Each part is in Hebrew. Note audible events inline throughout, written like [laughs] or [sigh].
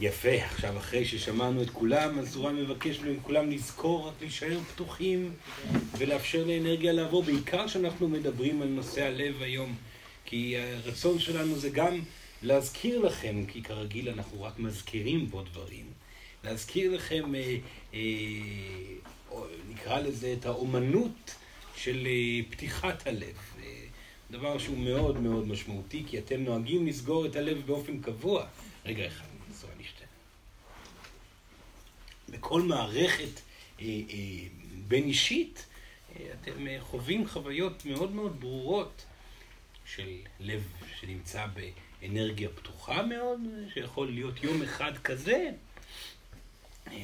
יפה, עכשיו אחרי ששמענו את כולם, אז סורן מבקש מכולם לזכור רק להישאר פתוחים ולאפשר לאנרגיה לעבור, בעיקר כשאנחנו מדברים על נושא הלב היום, כי הרצון שלנו זה גם להזכיר לכם, כי כרגיל אנחנו רק מזכירים פה דברים, להזכיר לכם, אה, אה, נקרא לזה, את האומנות של אה, פתיחת הלב. אה, דבר שהוא מאוד מאוד משמעותי, כי אתם נוהגים לסגור את הלב באופן קבוע. רגע אחד. בכל מערכת אה, אה, בין אישית, אה, אתם חווים חוויות מאוד מאוד ברורות של לב שנמצא באנרגיה פתוחה מאוד, שיכול להיות יום אחד כזה,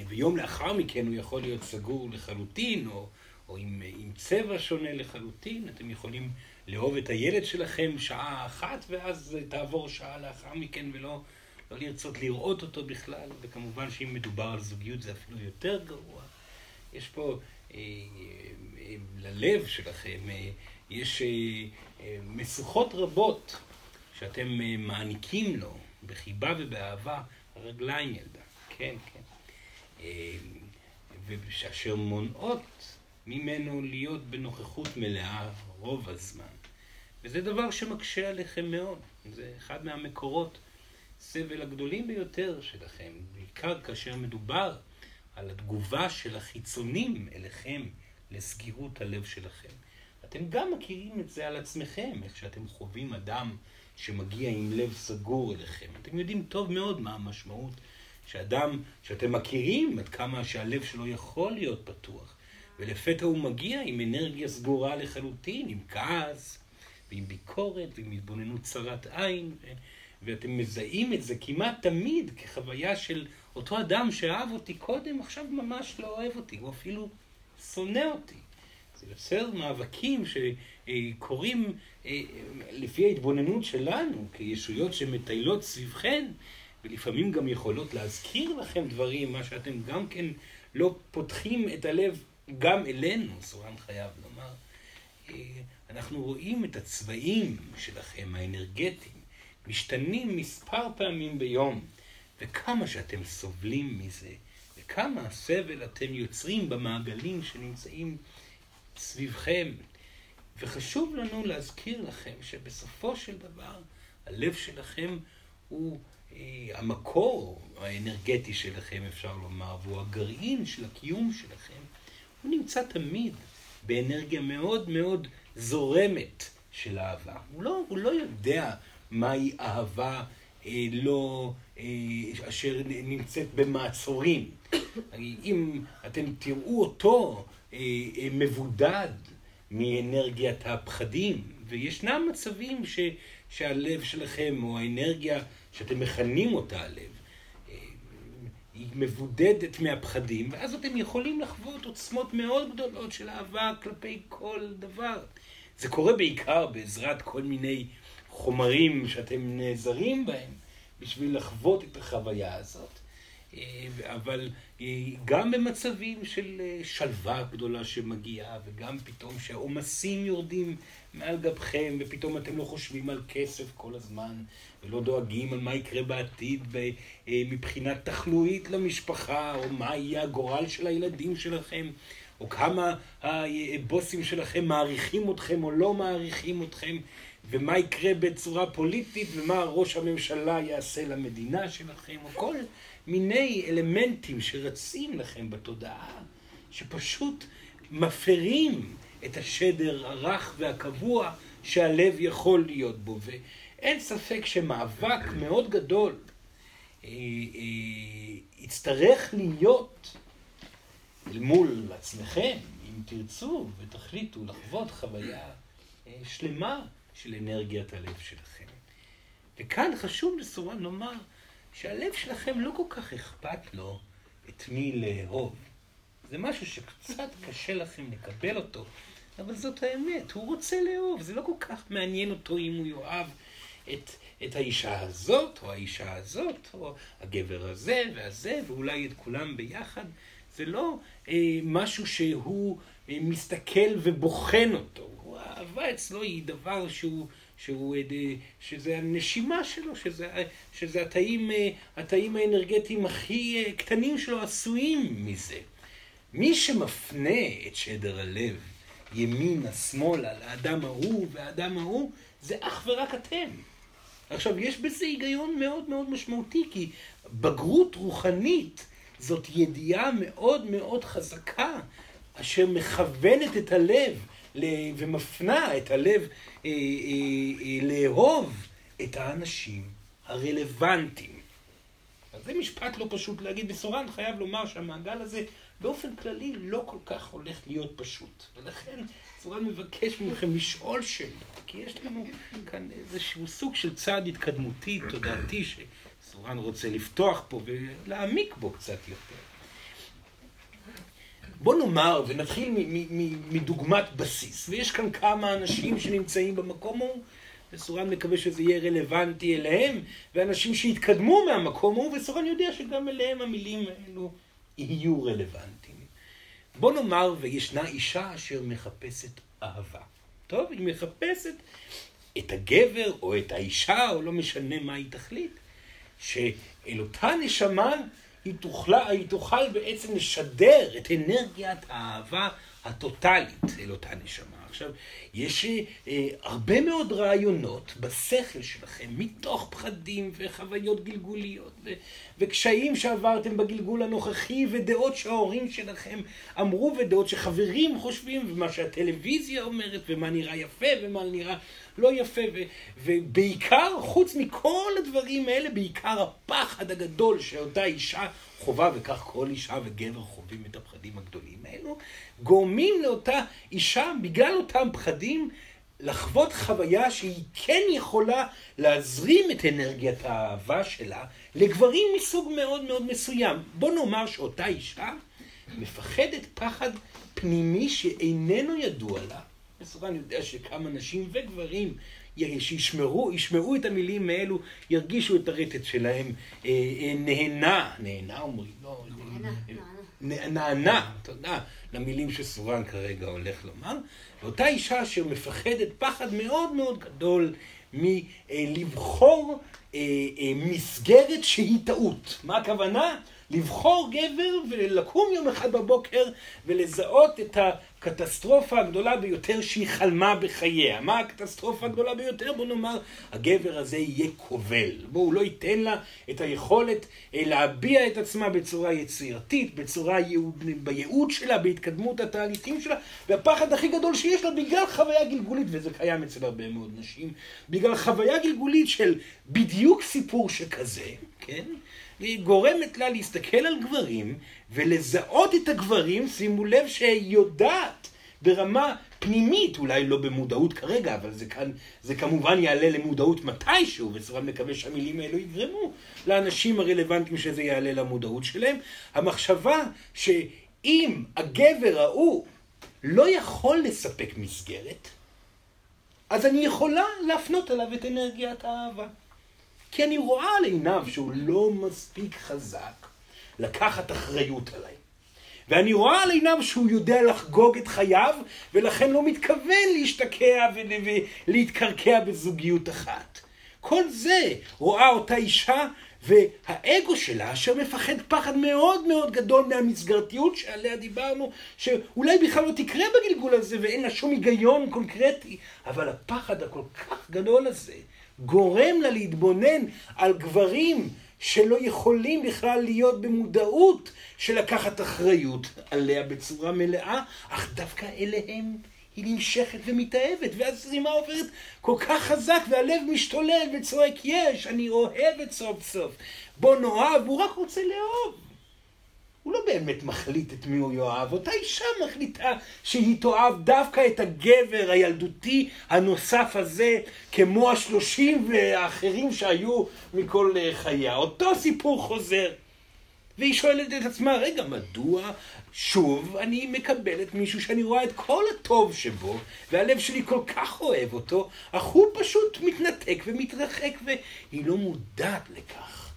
ויום לאחר מכן הוא יכול להיות סגור לחלוטין, או, או עם, עם צבע שונה לחלוטין. אתם יכולים לאהוב את הילד שלכם שעה אחת, ואז תעבור שעה לאחר מכן ולא... לא לרצות לראות אותו בכלל, וכמובן שאם מדובר על זוגיות זה אפילו יותר גרוע. יש פה, אה, אה, ללב שלכם, אה, יש משוכות רבות שאתם מעניקים לו בחיבה ובאהבה, הרגליים ילדה, כן, כן. ושאשר מונעות ממנו להיות בנוכחות מלאה רוב הזמן. וזה דבר שמקשה עליכם מאוד, זה אחד מהמקורות הסבל הגדולים ביותר שלכם, בעיקר כאשר מדובר על התגובה של החיצונים אליכם לסגירות הלב שלכם. אתם גם מכירים את זה על עצמכם, איך שאתם חווים אדם שמגיע עם לב סגור אליכם. אתם יודעים טוב מאוד מה המשמעות שאדם שאתם מכירים עד כמה שהלב שלו יכול להיות פתוח, ולפתע הוא מגיע עם אנרגיה סגורה לחלוטין, עם כעס, ועם ביקורת, ועם התבוננות צרת עין. ואתם מזהים את זה כמעט תמיד כחוויה של אותו אדם שאהב אותי קודם, עכשיו ממש לא אוהב אותי, הוא אפילו שונא אותי. זה יוצר מאבקים שקורים אה, לפי ההתבוננות שלנו, כישויות שמטיילות סביבכן, ולפעמים גם יכולות להזכיר לכם דברים, מה שאתם גם כן לא פותחים את הלב גם אלינו, סורן חייב לומר. אה, אנחנו רואים את הצבעים שלכם, האנרגטיים. משתנים מספר פעמים ביום, וכמה שאתם סובלים מזה, וכמה סבל אתם יוצרים במעגלים שנמצאים סביבכם. וחשוב לנו להזכיר לכם שבסופו של דבר הלב שלכם הוא אה, המקור האנרגטי שלכם, אפשר לומר, והוא הגרעין של הקיום שלכם. הוא נמצא תמיד באנרגיה מאוד מאוד זורמת של אהבה. הוא לא, הוא לא יודע מהי אהבה אה, לא, אה, אשר נמצאת במעצורים. אם אתם תראו אותו אה, אה, מבודד מאנרגיית הפחדים, וישנם מצבים ש, שהלב שלכם, או האנרגיה שאתם מכנים אותה הלב, אה, היא מבודדת מהפחדים, ואז אתם יכולים לחוות עוצמות מאוד גדולות של אהבה כלפי כל דבר. זה קורה בעיקר בעזרת כל מיני חומרים שאתם נעזרים בהם בשביל לחוות את החוויה הזאת. אה, אבל אה, גם במצבים של אה, שלווה גדולה שמגיעה, וגם פתאום שהעומסים יורדים מעל גבכם, ופתאום אתם לא חושבים על כסף כל הזמן, ולא דואגים על מה יקרה בעתיד מבחינה תחלואית למשפחה, או מה יהיה הגורל של הילדים שלכם, או כמה הבוסים שלכם מעריכים אתכם או לא מעריכים אתכם. ומה יקרה בצורה פוליטית, ומה ראש הממשלה יעשה למדינה שלכם, או כל מיני אלמנטים שרצים לכם בתודעה, שפשוט מפרים את השדר הרך והקבוע שהלב יכול להיות בו. ואין ספק שמאבק מאוד גדול אה, אה, יצטרך להיות אל מול עצמכם, אם תרצו ותחליטו לחוות חוויה אה, שלמה של אנרגיית הלב שלכם. וכאן חשוב לסורן לומר שהלב שלכם לא כל כך אכפת לו את מי לאהוב. זה משהו שקצת קשה לכם לקבל אותו, אבל זאת האמת, הוא רוצה לאהוב, זה לא כל כך מעניין אותו אם הוא יאהב את, את האישה הזאת, או האישה הזאת, או הגבר הזה והזה, ואולי את כולם ביחד. זה לא אה, משהו שהוא מסתכל ובוחן אותו. האהבה אצלו היא דבר שהוא שהוא, שזה הנשימה שלו, שזה, שזה התאים, התאים האנרגטיים הכי קטנים שלו עשויים מזה. מי שמפנה את שדר הלב ימינה, שמאלה, לאדם ההוא והאדם ההוא, זה אך ורק אתם. עכשיו, יש בזה היגיון מאוד מאוד משמעותי, כי בגרות רוחנית זאת ידיעה מאוד מאוד חזקה, אשר מכוונת את הלב ומפנה את הלב אה, אה, אה, לאהוב את האנשים הרלוונטיים. אז זה משפט לא פשוט להגיד. בסורן חייב לומר שהמעגל הזה באופן כללי לא כל כך הולך להיות פשוט. ולכן סורן מבקש מכם לשאול שאלות, כי יש לנו כאן איזשהו סוג של צעד התקדמותי, תודעתי, שסורן רוצה לפתוח פה ולהעמיק בו קצת יותר. בוא נאמר ונתחיל מדוגמת בסיס, ויש כאן כמה אנשים שנמצאים במקום ההוא, וסורן מקווה שזה יהיה רלוונטי אליהם, ואנשים שהתקדמו מהמקום ההוא, וסורן יודע שגם אליהם המילים האלו יהיו רלוונטיים. בוא נאמר וישנה אישה אשר מחפשת אהבה. טוב, היא מחפשת את הגבר או את האישה, או לא משנה מה היא תחליט, שאל אותה נשמה היא תוכל, היא תוכל בעצם לשדר את אנרגיית האהבה הטוטלית אל אותה נשמה. עכשיו, יש אה, הרבה מאוד רעיונות בשכל שלכם, מתוך פחדים וחוויות גלגוליות, ו- וקשיים שעברתם בגלגול הנוכחי, ודעות שההורים שלכם אמרו, ודעות שחברים חושבים, ומה שהטלוויזיה אומרת, ומה נראה יפה, ומה נראה לא יפה, ו- ובעיקר, חוץ מכל הדברים האלה, בעיקר הפחד הגדול שאותה אישה חובה, וכך כל אישה וגבר חווים את הפחדים הגדולים האלו, גורמים לאותה אישה, בגלל אותם פחדים, לחוות חוויה שהיא כן יכולה להזרים את אנרגיית האהבה שלה לגברים מסוג מאוד מאוד מסוים. בוא נאמר שאותה אישה מפחדת פחד פנימי שאיננו ידוע לה. בסופו אני יודע שכמה נשים וגברים שישמרו, ישמעו את המילים האלו, ירגישו את הרטט שלהם אה, אה, נהנה, נהנה אומרים, לא, נענה, תודה, למילים שסורן כרגע הולך לומר. ואותה אישה אשר מפחדת פחד מאוד מאוד גדול מלבחור אה, מסגרת שהיא טעות. מה הכוונה? לבחור גבר ולקום יום אחד בבוקר ולזהות את הקטסטרופה הגדולה ביותר שהיא חלמה בחייה. מה הקטסטרופה הגדולה ביותר? בוא נאמר, הגבר הזה יהיה כובל. בואו, הוא לא ייתן לה את היכולת אה, להביע את עצמה בצורה יצירתית, בצורה ייעוד, בייעוד שלה, בהתקדמות התהליכים שלה, והפחד הכי גדול שיש לה בגלל חוויה גלגולית, וזה קיים אצל הרבה מאוד נשים, בגלל חוויה גלגולית של בדיוק סיפור שכזה, כן? והיא גורמת לה להסתכל על גברים ולזהות את הגברים, שימו לב שהיא יודעת ברמה פנימית, אולי לא במודעות כרגע, אבל זה, כאן, זה כמובן יעלה למודעות מתישהו, וסורן מקווה שהמילים האלו יגרמו לאנשים הרלוונטיים שזה יעלה למודעות שלהם. המחשבה שאם הגבר ההוא לא יכול לספק מסגרת, אז אני יכולה להפנות עליו את אנרגיית האהבה. כי אני רואה על עיניו שהוא לא מספיק חזק לקחת אחריות עליי. ואני רואה על עיניו שהוא יודע לחגוג את חייו, ולכן לא מתכוון להשתקע ולהתקרקע בזוגיות אחת. כל זה רואה אותה אישה והאגו שלה, אשר מפחד פחד מאוד מאוד גדול מהמסגרתיות שעליה דיברנו, שאולי בכלל לא תקרה בגלגול הזה ואין לה שום היגיון קונקרטי, אבל הפחד הכל כך גדול הזה גורם לה להתבונן על גברים שלא יכולים בכלל להיות במודעות של לקחת אחריות עליה בצורה מלאה, אך דווקא אליהם היא נמשכת ומתאהבת, והזרימה עוברת כל כך חזק, והלב משתולל וצועק, יש, אני אוהבת סוף סוף. בוא נאהב, הוא רק רוצה לאהוב. הוא לא באמת מחליט את מי הוא יאהב, אותה אישה מחליטה שהיא תאהב דווקא את הגבר הילדותי הנוסף הזה, כמו השלושים והאחרים שהיו מכל חייה. אותו סיפור חוזר. והיא שואלת את עצמה, רגע, מדוע שוב אני מקבלת מישהו שאני רואה את כל הטוב שבו, והלב שלי כל כך אוהב אותו, אך הוא פשוט מתנתק ומתרחק, והיא לא מודעת לכך.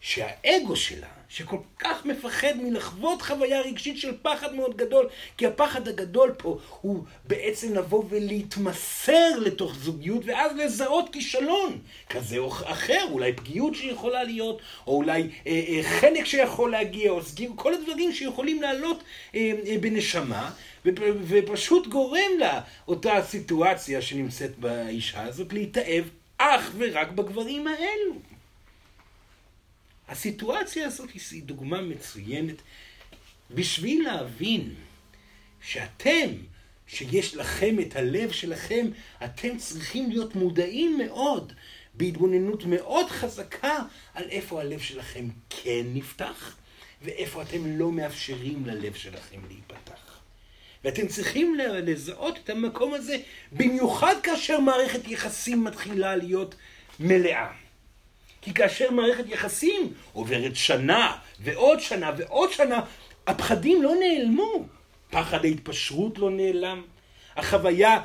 שהאגו שלה, שכל כך מפחד מלחוות חוויה רגשית של פחד מאוד גדול, כי הפחד הגדול פה הוא בעצם לבוא ולהתמסר לתוך זוגיות, ואז לזהות כישלון כזה או אחר, אולי פגיעות שיכולה להיות, או אולי אה, אה, חלק שיכול להגיע, או סגיר, כל הדברים שיכולים לעלות אה, אה, בנשמה, ופשוט גורם לה אותה סיטואציה שנמצאת באישה הזאת להתאהב אך ורק בגברים האלו. הסיטואציה הזאת היא דוגמה מצוינת בשביל להבין שאתם, שיש לכם את הלב שלכם, אתם צריכים להיות מודעים מאוד, בהתבוננות מאוד חזקה, על איפה הלב שלכם כן נפתח, ואיפה אתם לא מאפשרים ללב שלכם להיפתח. ואתם צריכים לזהות את המקום הזה, במיוחד כאשר מערכת יחסים מתחילה להיות מלאה. כי כאשר מערכת יחסים עוברת שנה ועוד שנה ועוד שנה, הפחדים לא נעלמו. פחד ההתפשרות לא נעלם. החוויה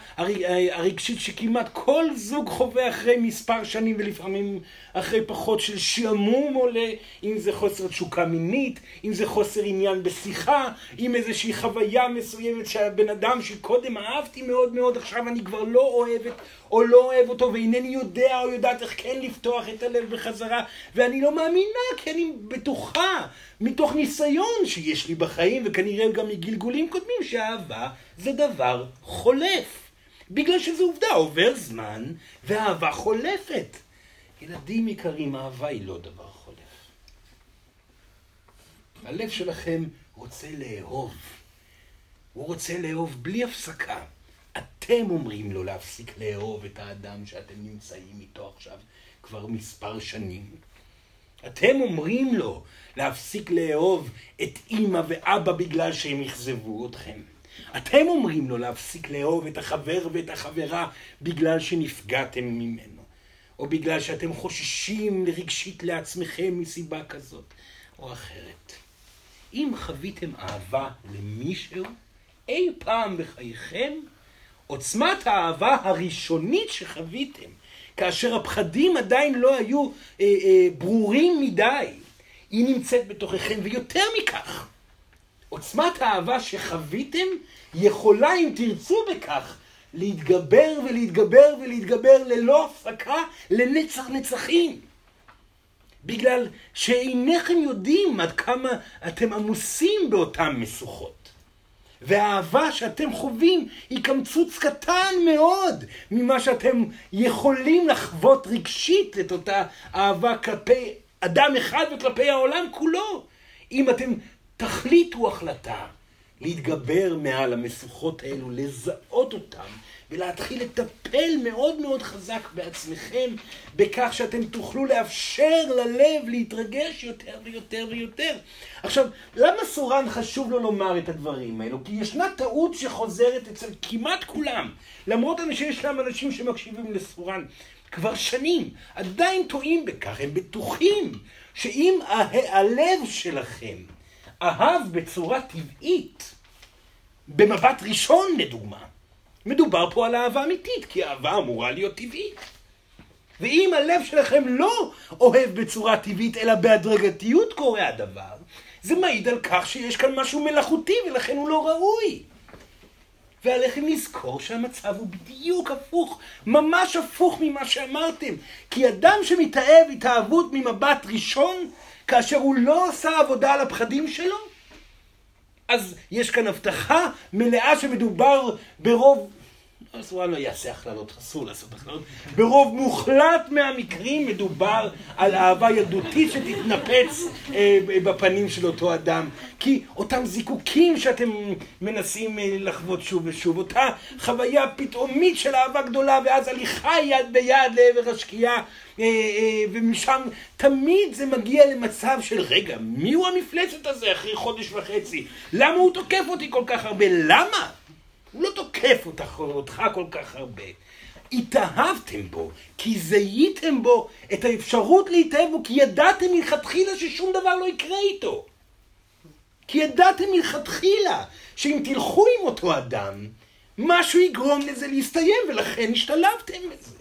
הרגשית שכמעט כל זוג חווה אחרי מספר שנים ולפעמים אחרי פחות של שעמום עולה, אם זה חוסר תשוקה מינית, אם זה חוסר עניין בשיחה, אם איזושהי חוויה מסוימת שהבן אדם שקודם אהבתי מאוד מאוד, עכשיו אני כבר לא אוהבת או לא אוהב אותו ואינני יודע או יודעת איך כן לפתוח את הלב בחזרה ואני לא מאמינה כי אני בטוחה מתוך ניסיון שיש לי בחיים וכנראה גם מגלגולים קודמים שאהבה זה דבר חולף. בגלל שזו עובדה, עובר זמן והאהבה חולפת. ילדים יקרים, אהבה היא לא דבר חולף. הלב שלכם רוצה לאהוב. הוא רוצה לאהוב בלי הפסקה. אתם אומרים לו להפסיק לאהוב את האדם שאתם נמצאים איתו עכשיו כבר מספר שנים. אתם אומרים לו להפסיק לאהוב את אימא ואבא בגלל שהם אכזבו אתכם. אתם אומרים לו להפסיק לאהוב את החבר ואת החברה בגלל שנפגעתם ממנו. או בגלל שאתם חוששים רגשית לעצמכם מסיבה כזאת או אחרת. אם חוויתם אהבה למישהו אי פעם בחייכם, עוצמת האהבה הראשונית שחוויתם, כאשר הפחדים עדיין לא היו אה, אה, ברורים מדי, היא נמצאת בתוככם, ויותר מכך, עוצמת האהבה שחוויתם יכולה, אם תרצו בכך, להתגבר ולהתגבר ולהתגבר ללא הפסקה לנצח נצחים. בגלל שאינכם יודעים עד כמה אתם עמוסים באותן משוכות. והאהבה שאתם חווים היא קמצוץ קטן מאוד ממה שאתם יכולים לחוות רגשית את אותה אהבה כלפי אדם אחד וכלפי העולם כולו. אם אתם תחליטו החלטה להתגבר מעל המשוכות האלו, לזהות אותן ולהתחיל לטפל מאוד מאוד חזק בעצמכם בכך שאתם תוכלו לאפשר ללב להתרגש יותר ויותר ויותר. עכשיו, למה סורן חשוב לו לומר את הדברים האלו? כי ישנה טעות שחוזרת אצל כמעט כולם, למרות שישנם אנשים שמקשיבים לסורן כבר שנים, עדיין טועים בכך, הם בטוחים שאם הלב שלכם אהב בצורה טבעית, במבט ראשון לדוגמה, מדובר פה על אהבה אמיתית, כי אהבה אמורה להיות טבעית. ואם הלב שלכם לא אוהב בצורה טבעית, אלא בהדרגתיות קורה הדבר, זה מעיד על כך שיש כאן משהו מלאכותי ולכן הוא לא ראוי. ועליכם לזכור שהמצב הוא בדיוק הפוך, ממש הפוך ממה שאמרתם. כי אדם שמתאהב התאהבות ממבט ראשון, כאשר הוא לא עושה עבודה על הפחדים שלו, אז יש כאן הבטחה מלאה שמדובר ברוב אסור לא יעשה הכללות, אסור לעשות הכללות. ברוב מוחלט מהמקרים מדובר על אהבה ילדותית שתתנפץ אה, בפנים של אותו אדם. כי אותם זיקוקים שאתם מנסים אה, לחוות שוב ושוב, אותה חוויה פתאומית של אהבה גדולה, ואז הליכה יד ביד לעבר השקיעה, אה, אה, ומשם תמיד זה מגיע למצב של רגע, מי הוא המפלצת הזה אחרי חודש וחצי? למה הוא תוקף אותי כל כך הרבה? למה? הוא לא תוקף אותך, אותך כל כך הרבה. התאהבתם בו, כי זיהיתם בו את האפשרות להתאהב בו, כי ידעתם מלכתחילה ששום דבר לא יקרה איתו. כי ידעתם מלכתחילה שאם תלכו עם אותו אדם, משהו יגרום לזה להסתיים, ולכן השתלבתם בזה.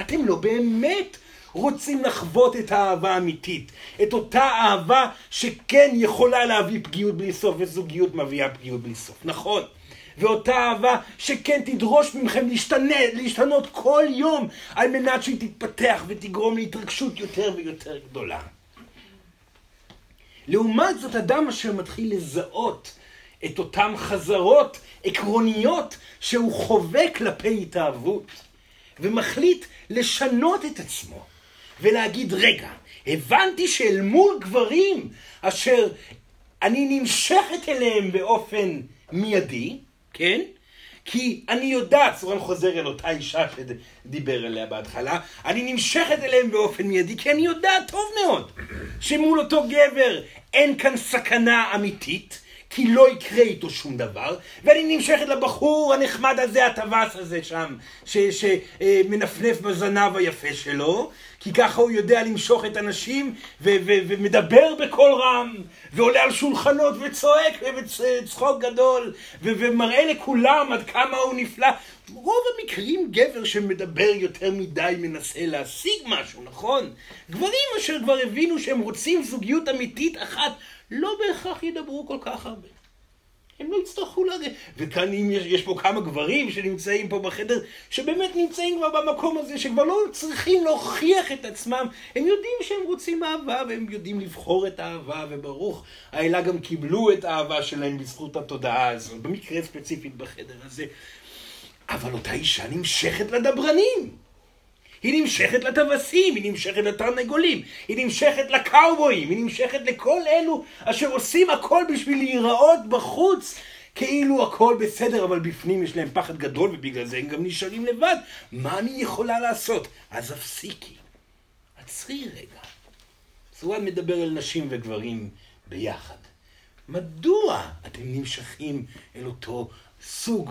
אתם לא באמת רוצים לחוות את האהבה האמיתית. את אותה אהבה שכן יכולה להביא פגיעות בלי סוף, וזוגיות מביאה פגיעות בלי סוף. נכון. ואותה אהבה שכן תדרוש מכם להשתנה, להשתנות כל יום על מנת שהיא תתפתח ותגרום להתרגשות יותר ויותר גדולה. לעומת זאת, אדם אשר מתחיל לזהות את אותם חזרות עקרוניות שהוא חווה כלפי התאהבות, ומחליט לשנות את עצמו, ולהגיד, רגע, הבנתי שאל מול גברים אשר אני נמשכת אליהם באופן מיידי, כן? כי אני יודעת, סורן חוזר אל אותה אישה שדיבר עליה בהתחלה, אני נמשכת אליהם באופן מיידי, כי אני יודעת טוב מאוד שמול אותו גבר אין כאן סכנה אמיתית, כי לא יקרה איתו שום דבר, ואני נמשכת לבחור הנחמד הזה, הטווס הזה שם, שמנפנף בזנב היפה שלו, כי ככה הוא יודע למשוך את הנשים, ומדבר בקול רם, ועולה על שולחנות וצועק בצחוק גדול, ומראה לכולם עד כמה הוא נפלא. רוב המקרים גבר שמדבר יותר מדי מנסה להשיג משהו, נכון? גברים אשר כבר הבינו שהם רוצים זוגיות אמיתית אחת, לא בהכרח ידברו כל כך הרבה. הם לא יצטרכו להגיד. וכאן אם יש, יש פה כמה גברים שנמצאים פה בחדר, שבאמת נמצאים כבר במקום הזה, שכבר לא צריכים להוכיח את עצמם. הם יודעים שהם רוצים אהבה, והם יודעים לבחור את האהבה, וברוך האלה גם קיבלו את האהבה שלהם בזכות התודעה הזאת, במקרה ספציפית בחדר הזה. אבל אותה אישה נמשכת לדברנים. היא נמשכת לטווסים, היא נמשכת לתרנגולים, היא נמשכת לקאובויים, היא נמשכת לכל אלו אשר עושים הכל בשביל להיראות בחוץ כאילו הכל בסדר, אבל בפנים יש להם פחד גדול ובגלל זה הם גם נשארים לבד. מה אני יכולה לעשות? אז הפסיקי. עצרי רגע. סורן מדבר על נשים וגברים ביחד. מדוע אתם נמשכים אל אותו סוג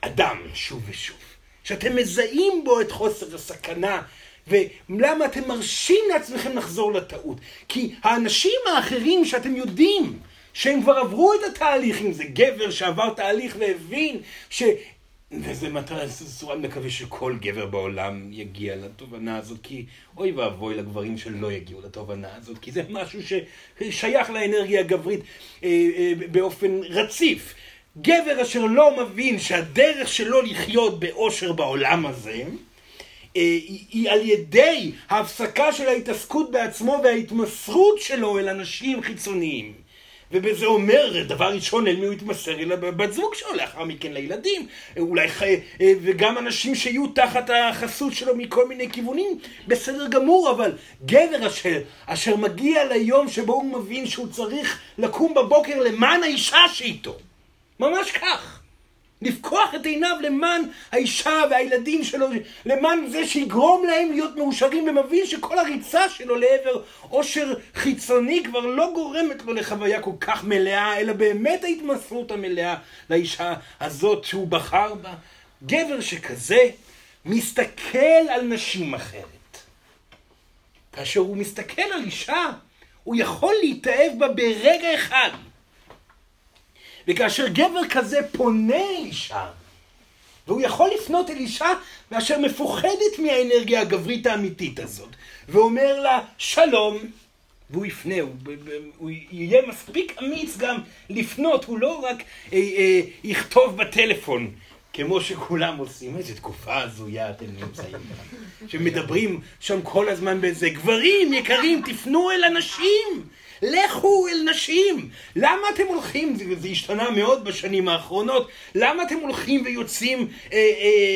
אדם שוב ושוב? שאתם מזהים בו את חוסר הסכנה, ולמה אתם מרשים לעצמכם לחזור לטעות? כי האנשים האחרים שאתם יודעים שהם כבר עברו את התהליך, אם זה גבר שעבר תהליך והבין ש... וזה מטרה, סורן מקווה שכל גבר בעולם יגיע לתובנה הזאת, כי אוי ואבוי לגברים שלא יגיעו לתובנה הזאת, כי זה משהו ששייך לאנרגיה הגברית אה, אה, באופן רציף. גבר אשר לא מבין שהדרך שלו לחיות באושר בעולם הזה, אה, היא על ידי ההפסקה של ההתעסקות בעצמו וההתמסרות שלו אל אנשים חיצוניים. ובזה אומר, דבר ראשון, אל מי הוא יתמסר? אל הבת זוג שלו, לאחר מכן לילדים, אולי חי... אה, וגם אנשים שיהיו תחת החסות שלו מכל מיני כיוונים, בסדר גמור, אבל גבר אשר, אשר מגיע ליום שבו הוא מבין שהוא צריך לקום בבוקר למען האישה שאיתו. ממש כך. לפקוח את עיניו למען האישה והילדים שלו, למען זה שיגרום להם להיות מאושרים ומבין שכל הריצה שלו לעבר עושר חיצוני כבר לא גורמת לו לחוויה כל כך מלאה, אלא באמת ההתמסרות המלאה לאישה הזאת שהוא בחר בה. גבר שכזה מסתכל על נשים אחרת. כאשר הוא מסתכל על אישה, הוא יכול להתאהב בה ברגע אחד. וכאשר גבר כזה פונה אישה, והוא יכול לפנות אל אישה ואשר מפוחדת מהאנרגיה הגברית האמיתית הזאת, ואומר לה שלום, והוא יפנה, הוא, הוא יהיה מספיק אמיץ גם לפנות, הוא לא רק אה, אה, יכתוב בטלפון, כמו שכולם עושים. איזה תקופה הזויה אתם נמצאים שמדברים שם כל הזמן באיזה גברים יקרים, תפנו אל אנשים. לכו אל נשים. למה אתם הולכים, זה, זה השתנה מאוד בשנים האחרונות, למה אתם הולכים ויוצאים אה, אה,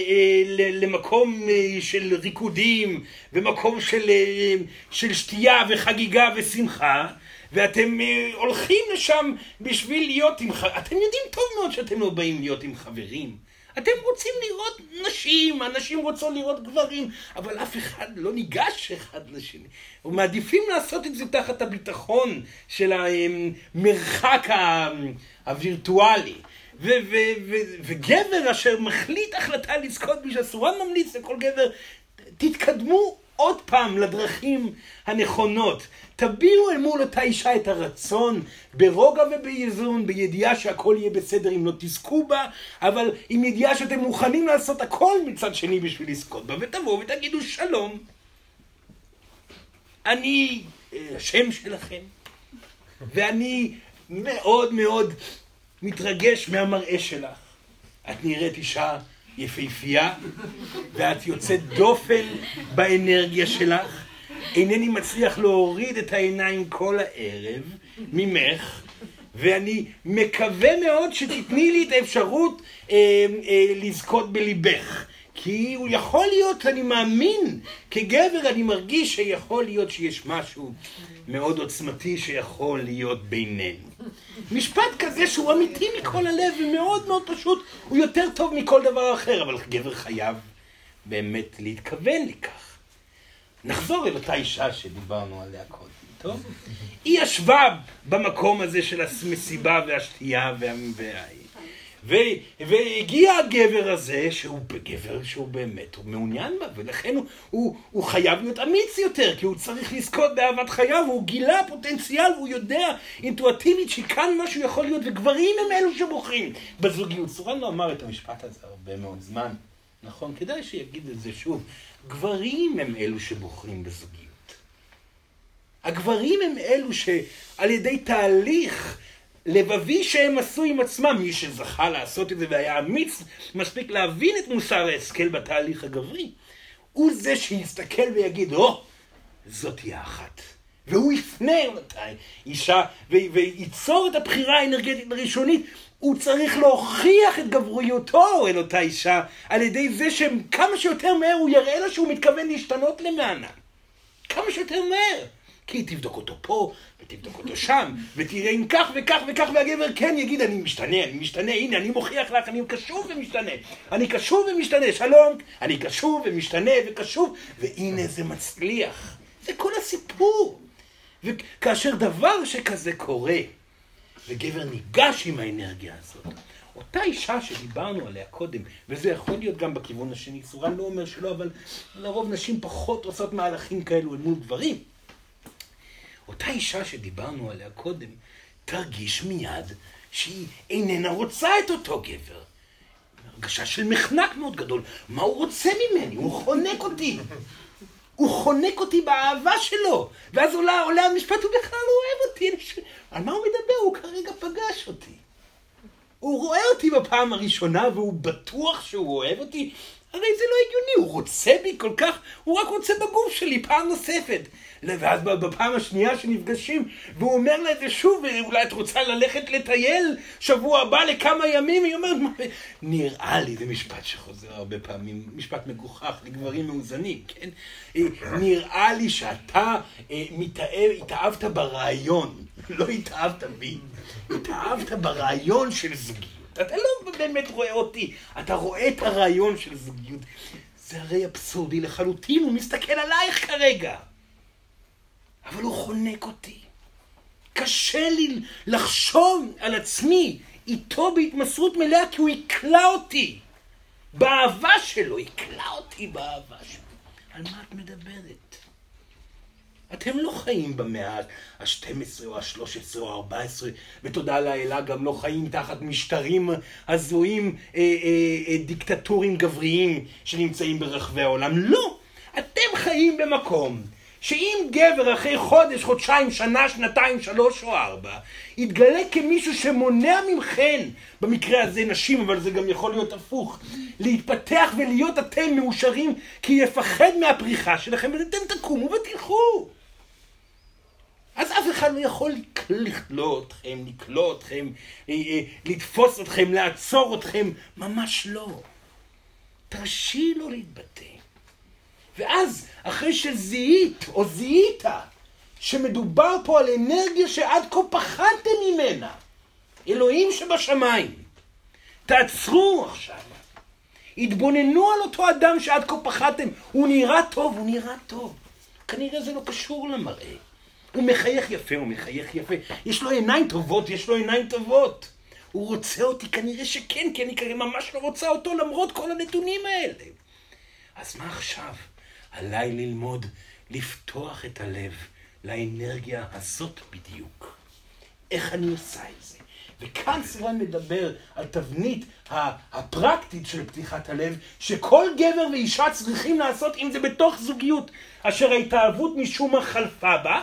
אה, למקום אה, של ריקודים, ומקום של, אה, של שתייה וחגיגה ושמחה? ואתם אה, הולכים לשם בשביל להיות עם... אתם יודעים טוב מאוד שאתם לא באים להיות עם חברים. אתם רוצים לראות נשים, הנשים רוצות לראות גברים, אבל אף אחד לא ניגש אחד לשני. ומעדיפים לעשות את זה תחת הביטחון של המרחק הווירטואלי. וגבר אשר מחליט החלטה לזכות בשסורן ממליץ לכל גבר, תתקדמו עוד פעם לדרכים הנכונות. תביעו אל מול אותה אישה את הרצון ברוגע ובאיזון, בידיעה שהכל יהיה בסדר אם לא תזכו בה, אבל עם ידיעה שאתם מוכנים לעשות הכל מצד שני בשביל לזכות בה, ותבואו ותגידו שלום. אני אה, השם שלכם, ואני מאוד מאוד מתרגש מהמראה שלך. את נראית אישה יפהפייה, ואת יוצאת דופן באנרגיה שלך. אינני מצליח להוריד את העיניים כל הערב ממך, ואני מקווה מאוד שתתני לי את האפשרות אה, אה, לזכות בליבך. כי הוא יכול להיות, אני מאמין, כגבר אני מרגיש שיכול להיות שיש משהו מאוד עוצמתי שיכול להיות בינינו. משפט כזה שהוא אמיתי מכל הלב ומאוד מאוד פשוט, הוא יותר טוב מכל דבר אחר, אבל גבר חייב באמת להתכוון לכך. נחזור אל אותה אישה שדיברנו עליה קודם, טוב? היא ישבה במקום הזה של המסיבה והשתייה והאי. והגיע הגבר הזה, שהוא גבר שהוא באמת, הוא מעוניין בה, ולכן הוא, הוא, הוא חייב להיות אמיץ יותר, כי הוא צריך לזכות באהבת חייו, והוא גילה פוטנציאל, והוא יודע אינטואטיבית שכאן משהו יכול להיות, וגברים הם אלו שבוחרים בזוגיות. סורן לא אמר את המשפט הזה הרבה מאוד זמן, נכון? כדאי שיגיד את זה שוב. גברים הם אלו שבוחרים בזוגיות. הגברים הם אלו שעל ידי תהליך לבבי שהם עשו עם עצמם, מי שזכה לעשות את זה והיה אמיץ מספיק להבין את מוסר ההשכל בתהליך הגברי, הוא זה שיסתכל ויגיד, או, oh, זאת היא האחת. והוא יפנה אל אישה וייצור את הבחירה האנרגטית הראשונית. הוא צריך להוכיח את גבריותו אל אותה אישה על ידי זה שכמה שיותר מהר הוא יראה לה שהוא מתכוון להשתנות למענה. כמה שיותר מהר. כי היא תבדוק אותו פה, ותבדוק אותו שם, ותראה אם כך וכך וכך, והגבר כן יגיד, אני משתנה, אני משתנה, הנה, אני מוכיח לך, אני קשוב ומשתנה. אני קשוב ומשתנה, שלום, אני קשוב ומשתנה וקשוב, והנה זה מצליח. זה כל הסיפור. וכאשר דבר שכזה קורה, וגבר ניגש עם האנרגיה הזאת, אותה אישה שדיברנו עליה קודם, וזה יכול להיות גם בכיוון השני, סורן לא אומר שלא, אבל לרוב נשים פחות עושות מהלכים כאלו אל מול גברים. אותה אישה שדיברנו עליה קודם, תרגיש מיד שהיא איננה רוצה את אותו גבר. הרגשה של מחנק מאוד גדול. מה הוא רוצה ממני? הוא חונק אותי. הוא חונק אותי באהבה שלו. ואז עולה, עולה המשפט, הוא בכלל לא אוהב אותי. ש... על מה הוא מדבר? הוא כרגע פגש אותי. הוא רואה אותי בפעם הראשונה והוא בטוח שהוא אוהב אותי. הרי זה לא הגיוני, הוא רוצה בי כל כך, הוא רק רוצה בגוף שלי פעם נוספת. ואז בפעם השנייה שנפגשים, והוא אומר לה את זה שוב, אולי את רוצה ללכת לטייל שבוע הבא לכמה ימים? היא אומרת, נראה לי, זה משפט שחוזר הרבה פעמים, משפט מגוחך לגברים מאוזנים, כן? אה, נראה לי שאתה אה, מתאהב, התאהבת ברעיון, לא התאהבת בי, התאהבת ברעיון של זוגיות. אתה לא באמת רואה אותי, אתה רואה את הרעיון של זוגיות. זה הרי אבסורדי לחלוטין, הוא מסתכל עלייך כרגע. אבל הוא חונק אותי. קשה לי לחשוב על עצמי איתו בהתמסרות מלאה, כי הוא יקלע אותי. באהבה שלו, יקלע אותי באהבה שלו. על מה את מדברת? אתם לא חיים במאה ה-12 או ה-13 או ה-14, ותודה לאלה גם לא חיים תחת משטרים הזויים, אה, אה, אה, דיקטטורים גבריים שנמצאים ברחבי העולם. לא! אתם חיים במקום שאם גבר אחרי חודש, חודשיים, שנה, שנתיים, שלוש או ארבע, יתגלה כמישהו שמונע ממכן, במקרה הזה נשים, אבל זה גם יכול להיות הפוך, להתפתח ולהיות אתם מאושרים, כי יפחד מהפריחה שלכם, ואתם תקומו ותלכו. אז אף אחד לא יכול לכלוא אתכם, לקלוא אתכם, אה, אה, לתפוס אתכם, לעצור אתכם, ממש לא. תרשי לו להתבטא. ואז, אחרי שזיהית או זיהית שמדובר פה על אנרגיה שעד כה פחדתם ממנה, אלוהים שבשמיים, תעצרו עכשיו. התבוננו על אותו אדם שעד כה פחדתם, הוא נראה טוב, הוא נראה טוב. כנראה זה לא קשור למראה. הוא מחייך יפה, הוא מחייך יפה. יש לו עיניים טובות, יש לו עיניים טובות. הוא רוצה אותי, כנראה שכן, כי אני כנראה ממש לא רוצה אותו למרות כל הנתונים האלה. אז מה עכשיו? עליי ללמוד לפתוח את הלב לאנרגיה הזאת בדיוק. איך אני עושה את זה. וכאן סורן מדבר על תבנית הפרקטית של פתיחת הלב, שכל גבר ואישה צריכים לעשות, אם זה בתוך זוגיות, אשר ההתאהבות משום מה חלפה בה,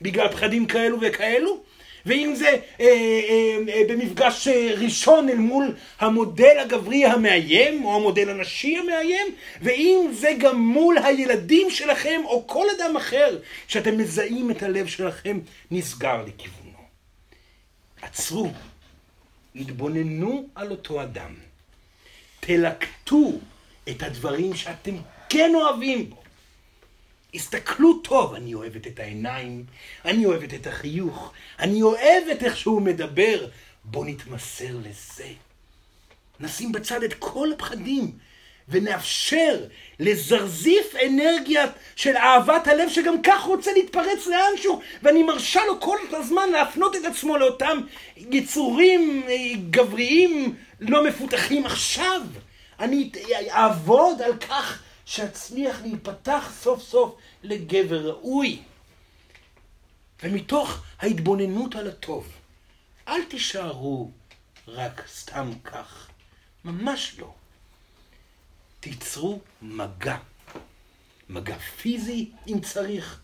בגלל פחדים כאלו וכאלו, ואם זה אה, אה, אה, במפגש ראשון אל מול המודל הגברי המאיים, או המודל הנשי המאיים, ואם זה גם מול הילדים שלכם, או כל אדם אחר, שאתם מזהים את הלב שלכם נסגר לכיוונו. עצרו, התבוננו על אותו אדם, תלקטו את הדברים שאתם כן אוהבים בו. הסתכלו טוב, אני אוהבת את העיניים, אני אוהבת את החיוך, אני אוהבת איך שהוא מדבר. בוא נתמסר לזה. נשים בצד את כל הפחדים, ונאפשר לזרזיף אנרגיה של אהבת הלב שגם כך רוצה להתפרץ לאנשהו, ואני מרשה לו כל הזמן להפנות את עצמו לאותם יצורים אה, גבריים לא מפותחים עכשיו. אני אעבוד על כך שאצליח להיפתח סוף סוף לגבר ראוי. ומתוך ההתבוננות על הטוב, אל תישארו רק סתם כך, ממש לא. תיצרו מגע. מגע פיזי אם צריך,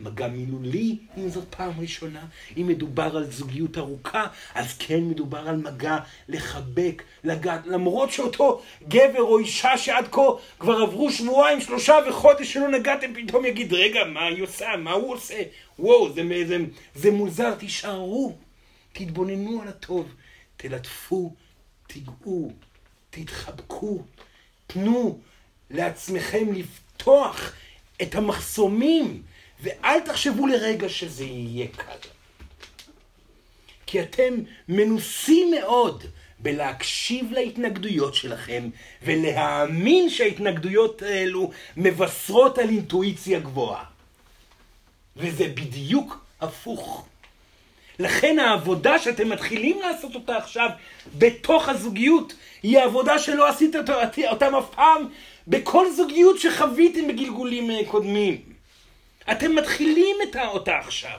מגע מילולי, אם זאת פעם ראשונה. אם מדובר על זוגיות ארוכה, אז כן מדובר על מגע לחבק, לגעת. למרות שאותו גבר או אישה שעד כה כבר עברו שבועיים, שלושה וחודש שלא נגעתם, פתאום יגיד, רגע, מה היא עושה? מה הוא עושה? וואו, זה, זה, זה מוזר, תישארו. תתבוננו על הטוב, תלטפו, תיגעו, תתחבקו, תנו לעצמכם לפתוח את המחסומים ואל תחשבו לרגע שזה יהיה קל. כי אתם מנוסים מאוד בלהקשיב להתנגדויות שלכם ולהאמין שההתנגדויות האלו מבשרות על אינטואיציה גבוהה. וזה בדיוק הפוך. לכן העבודה שאתם מתחילים לעשות אותה עכשיו בתוך הזוגיות היא עבודה שלא עשית אותם אף פעם בכל זוגיות שחוויתם בגלגולים קודמים. אתם מתחילים את אותה עכשיו.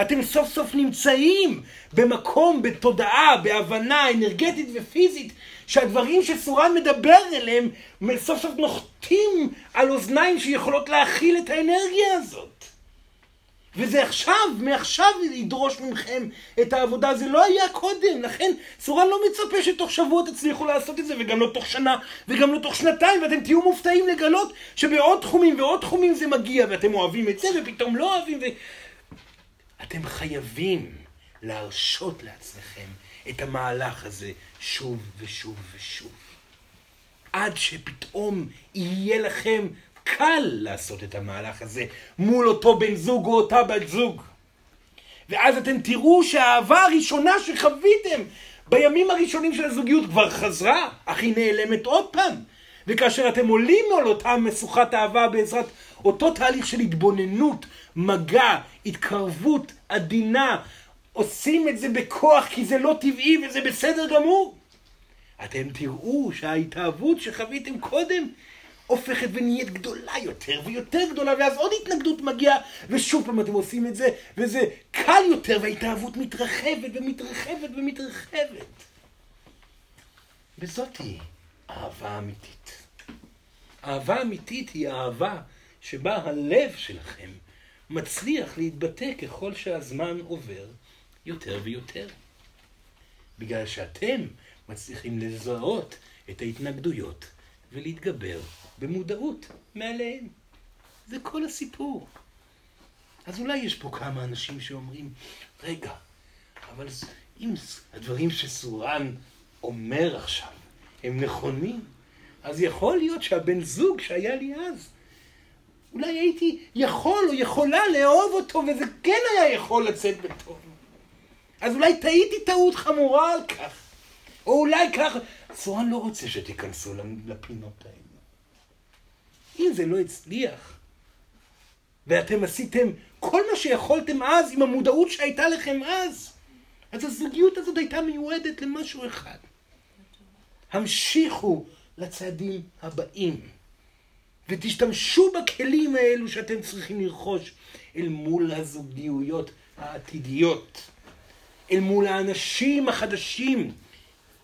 אתם סוף סוף נמצאים במקום, בתודעה, בהבנה אנרגטית ופיזית, שהדברים שסורן מדבר אליהם, סוף סוף נוחתים על אוזניים שיכולות להכיל את האנרגיה הזאת. וזה עכשיו, מעכשיו ידרוש מכם את העבודה, זה לא היה קודם, לכן סורן לא מצפה שתוך שבוע תצליחו לעשות את זה, וגם לא תוך שנה, וגם לא תוך שנתיים, ואתם תהיו מופתעים לגלות שבעוד תחומים ועוד תחומים זה מגיע, ואתם אוהבים את זה, ופתאום לא אוהבים, ו... אתם חייבים להרשות לעצמכם את המהלך הזה שוב ושוב ושוב. עד שפתאום יהיה לכם קל לעשות את המהלך הזה מול אותו בן זוג או אותה בת זוג. ואז אתם תראו שהאהבה הראשונה שחוויתם בימים הראשונים של הזוגיות כבר חזרה, אך היא נעלמת עוד פעם. וכאשר אתם עולים על אותה משוכת אהבה בעזרת אותו תהליך של התבוננות, מגע, התקרבות עדינה, עושים את זה בכוח כי זה לא טבעי וזה בסדר גמור. אתם תראו שההתאהבות שחוויתם קודם הופכת ונהיית גדולה יותר ויותר גדולה, ואז עוד התנגדות מגיעה, ושוב פעם אתם עושים את זה, וזה קל יותר, וההתאהבות מתרחבת ומתרחבת ומתרחבת. וזאתי אהבה אמיתית. אהבה אמיתית היא אהבה שבה הלב שלכם מצליח להתבטא ככל שהזמן עובר יותר ויותר. בגלל שאתם מצליחים לזהות את ההתנגדויות ולהתגבר במודעות מעליהם. זה כל הסיפור. אז אולי יש פה כמה אנשים שאומרים, רגע, אבל אם הדברים שסורן אומר עכשיו הם נכונים, אז יכול להיות שהבן זוג שהיה לי אז, אולי הייתי יכול או יכולה לאהוב אותו, וזה כן היה יכול לצאת בטוב. אז אולי טעיתי טעות חמורה על כך. או אולי ככה, סורן לא רוצה שתיכנסו לפינות האלה. אם זה לא הצליח, ואתם עשיתם כל מה שיכולתם אז עם המודעות שהייתה לכם אז, אז הזוגיות הזאת הייתה מיועדת למשהו אחד. המשיכו לצעדים הבאים, ותשתמשו בכלים האלו שאתם צריכים לרכוש אל מול הזוגיות העתידיות. אל מול האנשים החדשים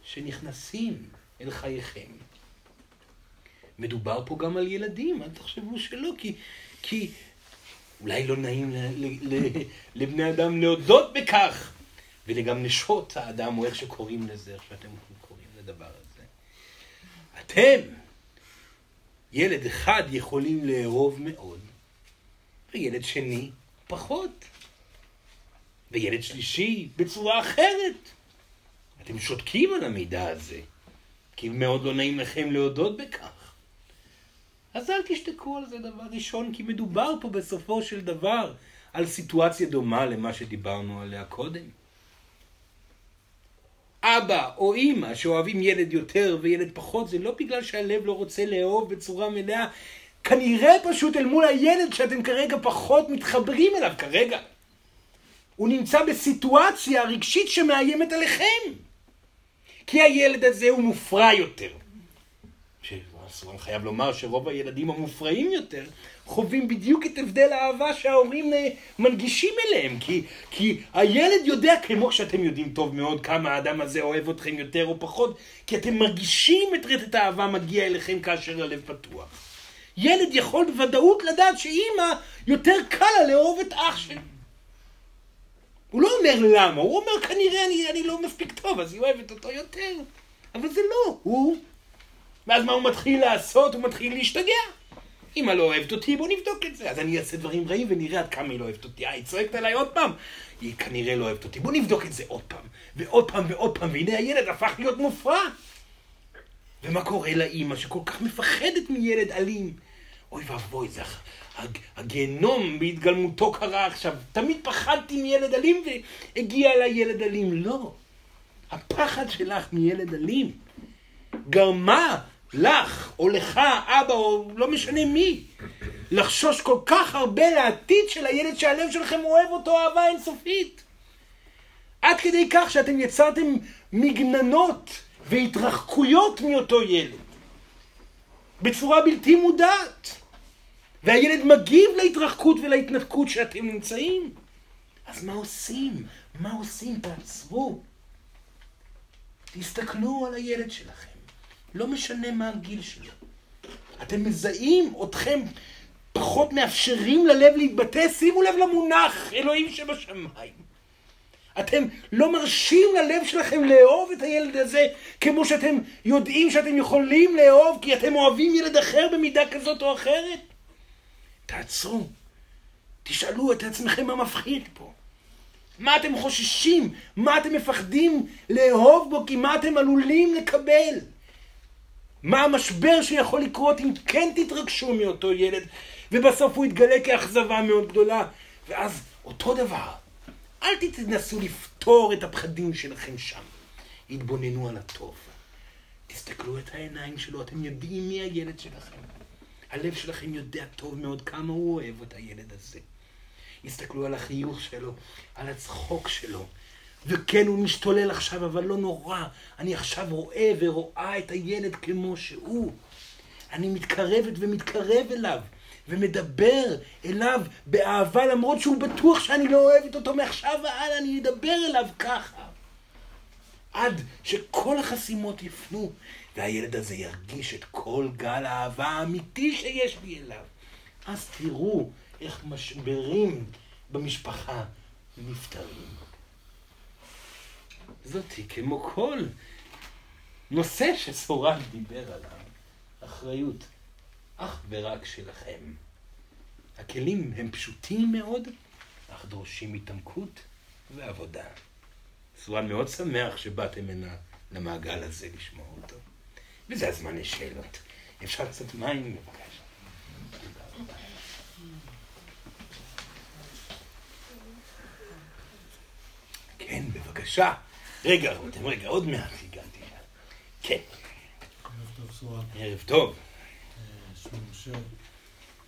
שנכנסים אל חייכם. מדובר פה גם על ילדים, אל תחשבו שלא, כי, כי אולי לא נעים ל, ל, ל, לבני אדם להודות בכך, וגם נשות האדם, או איך שקוראים לזה, איך שאתם קוראים לדבר הזה. אתם, ילד אחד יכולים לאהוב מאוד, וילד שני פחות, וילד שלישי בצורה אחרת. אתם שותקים על המידע הזה, כי מאוד לא נעים לכם להודות בכך. אז אל תשתקו על זה דבר ראשון, כי מדובר פה בסופו של דבר על סיטואציה דומה למה שדיברנו עליה קודם. אבא או אימא שאוהבים ילד יותר וילד פחות, זה לא בגלל שהלב לא רוצה לאהוב בצורה מלאה, כנראה פשוט אל מול הילד שאתם כרגע פחות מתחברים אליו כרגע. הוא נמצא בסיטואציה רגשית שמאיימת עליכם. כי הילד הזה הוא מופרע יותר. אני חייב לומר שרוב הילדים המופרעים יותר חווים בדיוק את הבדל האהבה שההורים אה, מנגישים אליהם. כי, כי הילד יודע, כמו שאתם יודעים טוב מאוד, כמה האדם הזה אוהב אתכם יותר או פחות, כי אתם מרגישים את רטט האהבה מגיע אליכם כאשר הלב פתוח. ילד יכול בוודאות לדעת שאימא יותר קל לה לאהוב את אח שלו. הוא לא אומר למה, הוא אומר כנראה אני, אני לא מספיק טוב, אז היא אוהבת אותו יותר. אבל זה לא, הוא ואז מה הוא מתחיל לעשות? הוא מתחיל להשתגע. אמא לא אוהבת אותי, בוא נבדוק את זה. אז אני אעשה דברים רעים ונראה עד כמה היא לא אוהבת אותי. אה, היא צועקת עליי עוד פעם. היא כנראה לא אוהבת אותי. בוא נבדוק את זה עוד פעם. ועוד פעם ועוד פעם. והנה הילד הפך להיות מופרע. ומה קורה לאימא שכל כך מפחדת מילד אלים? אוי ואבוי, זה הגיהנום בהתגלמותו קרה עכשיו. תמיד פחדתי מילד אלים והגיע אליי ילד אלים. לא. הפחד שלך מילד אלים גרמה לך, או לך, אבא, או לא משנה מי, לחשוש כל כך הרבה לעתיד של הילד שהלב שלכם אוהב אותו אהבה אינסופית. עד כדי כך שאתם יצרתם מגננות והתרחקויות מאותו ילד. בצורה בלתי מודעת. והילד מגיב להתרחקות ולהתנתקות שאתם נמצאים. אז מה עושים? מה עושים? תעצרו. תסתכלו על הילד שלכם. לא משנה מה הגיל שלו. אתם מזהים, אתכם פחות מאפשרים ללב להתבטא, שימו לב למונח אלוהים שבשמיים. אתם לא מרשים ללב שלכם לאהוב את הילד הזה כמו שאתם יודעים שאתם יכולים לאהוב כי אתם אוהבים ילד אחר במידה כזאת או אחרת? תעצרו, תשאלו את עצמכם מה מפחיד פה. מה אתם חוששים? מה אתם מפחדים לאהוב בו? כי מה אתם עלולים לקבל? מה המשבר שיכול לקרות אם כן תתרגשו מאותו ילד, ובסוף הוא יתגלה כאכזבה מאוד גדולה. ואז אותו דבר, אל תנסו לפתור את הפחדים שלכם שם. התבוננו על הטוב. תסתכלו את העיניים שלו, אתם יודעים מי הילד שלכם. הלב שלכם יודע טוב מאוד כמה הוא אוהב את הילד הזה. הסתכלו על החיוך שלו, על הצחוק שלו, וכן, הוא משתולל עכשיו, אבל לא נורא. אני עכשיו רואה ורואה את הילד כמו שהוא. אני מתקרבת ומתקרב אליו, ומדבר אליו באהבה, למרות שהוא בטוח שאני לא אוהבת אותו מעכשיו והלאה, אני אדבר אליו ככה. עד שכל החסימות יפנו, והילד הזה ירגיש את כל גל האהבה האמיתי שיש לי אליו. אז תראו איך משברים במשפחה נפתרים. זאתי כמו כל נושא שסורן דיבר עליו, אחריות אך ורק שלכם. הכלים הם פשוטים מאוד, אך דורשים התעמקות ועבודה. סורן מאוד שמח שבאתם הנה למעגל הזה לשמוע אותו. וזה הזמן לשאלות. אפשר קצת מים בבקשה. כן, בבקשה. רגע, רותם, רגע, עוד מעט הגעתי. כן. ערב טוב, סורן. ערב טוב. שמי משה,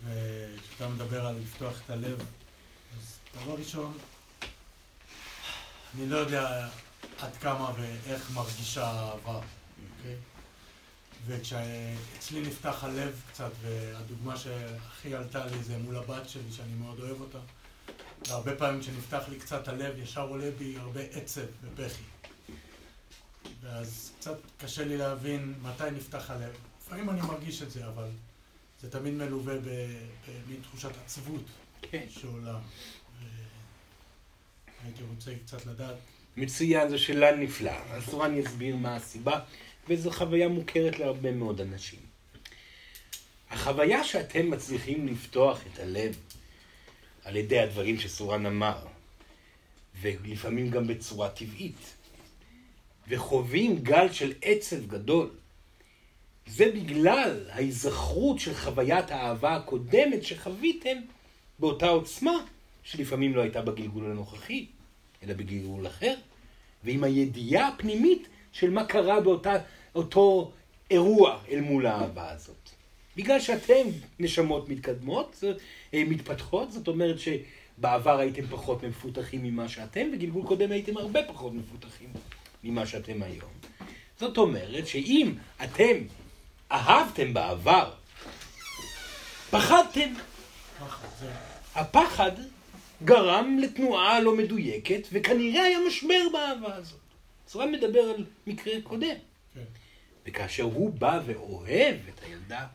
וכשאתה מדבר על לפתוח את הלב, אז דבר ראשון, אני לא יודע עד כמה ואיך מרגישה אהבה, אוקיי? וכשאצלי נפתח הלב קצת, והדוגמה שהכי עלתה לי זה מול הבת שלי, שאני מאוד אוהב אותה, והרבה פעמים כשנפתח לי קצת הלב, ישר עולה בי הרבה עצב ובכי. ואז קצת קשה לי להבין מתי נפתח הלב. לפעמים אני מרגיש את זה, אבל זה תמיד מלווה במין תחושת עצבות כן. שעולה. הייתי רוצה קצת לדעת. מצוין, זו שאלה נפלאה. אז סורן יסביר מה הסיבה, וזו חוויה מוכרת להרבה מאוד אנשים. החוויה שאתם מצליחים לפתוח את הלב על ידי הדברים שסורן אמר, ולפעמים גם בצורה טבעית, וחווים גל של עצב גדול, זה בגלל ההיזכרות של חוויית האהבה הקודמת שחוויתם באותה עוצמה, שלפעמים לא הייתה בגלגול הנוכחי, אלא בגלגול אחר, ועם הידיעה הפנימית של מה קרה באותו אירוע אל מול האהבה הזאת. בגלל שאתם נשמות מתקדמות, אה, מתפתחות, זאת אומרת שבעבר הייתם פחות מפותחים ממה שאתם, בגלגול קודם הייתם הרבה פחות מפותחים ממה שאתם היום. זאת אומרת שאם אתם אהבתם בעבר, פחדתם. הפחד גרם לתנועה לא מדויקת, וכנראה היה משבר באהבה הזאת. סורן מדבר על מקרה קודם. כן. וכאשר הוא בא ואוהב את הילדה,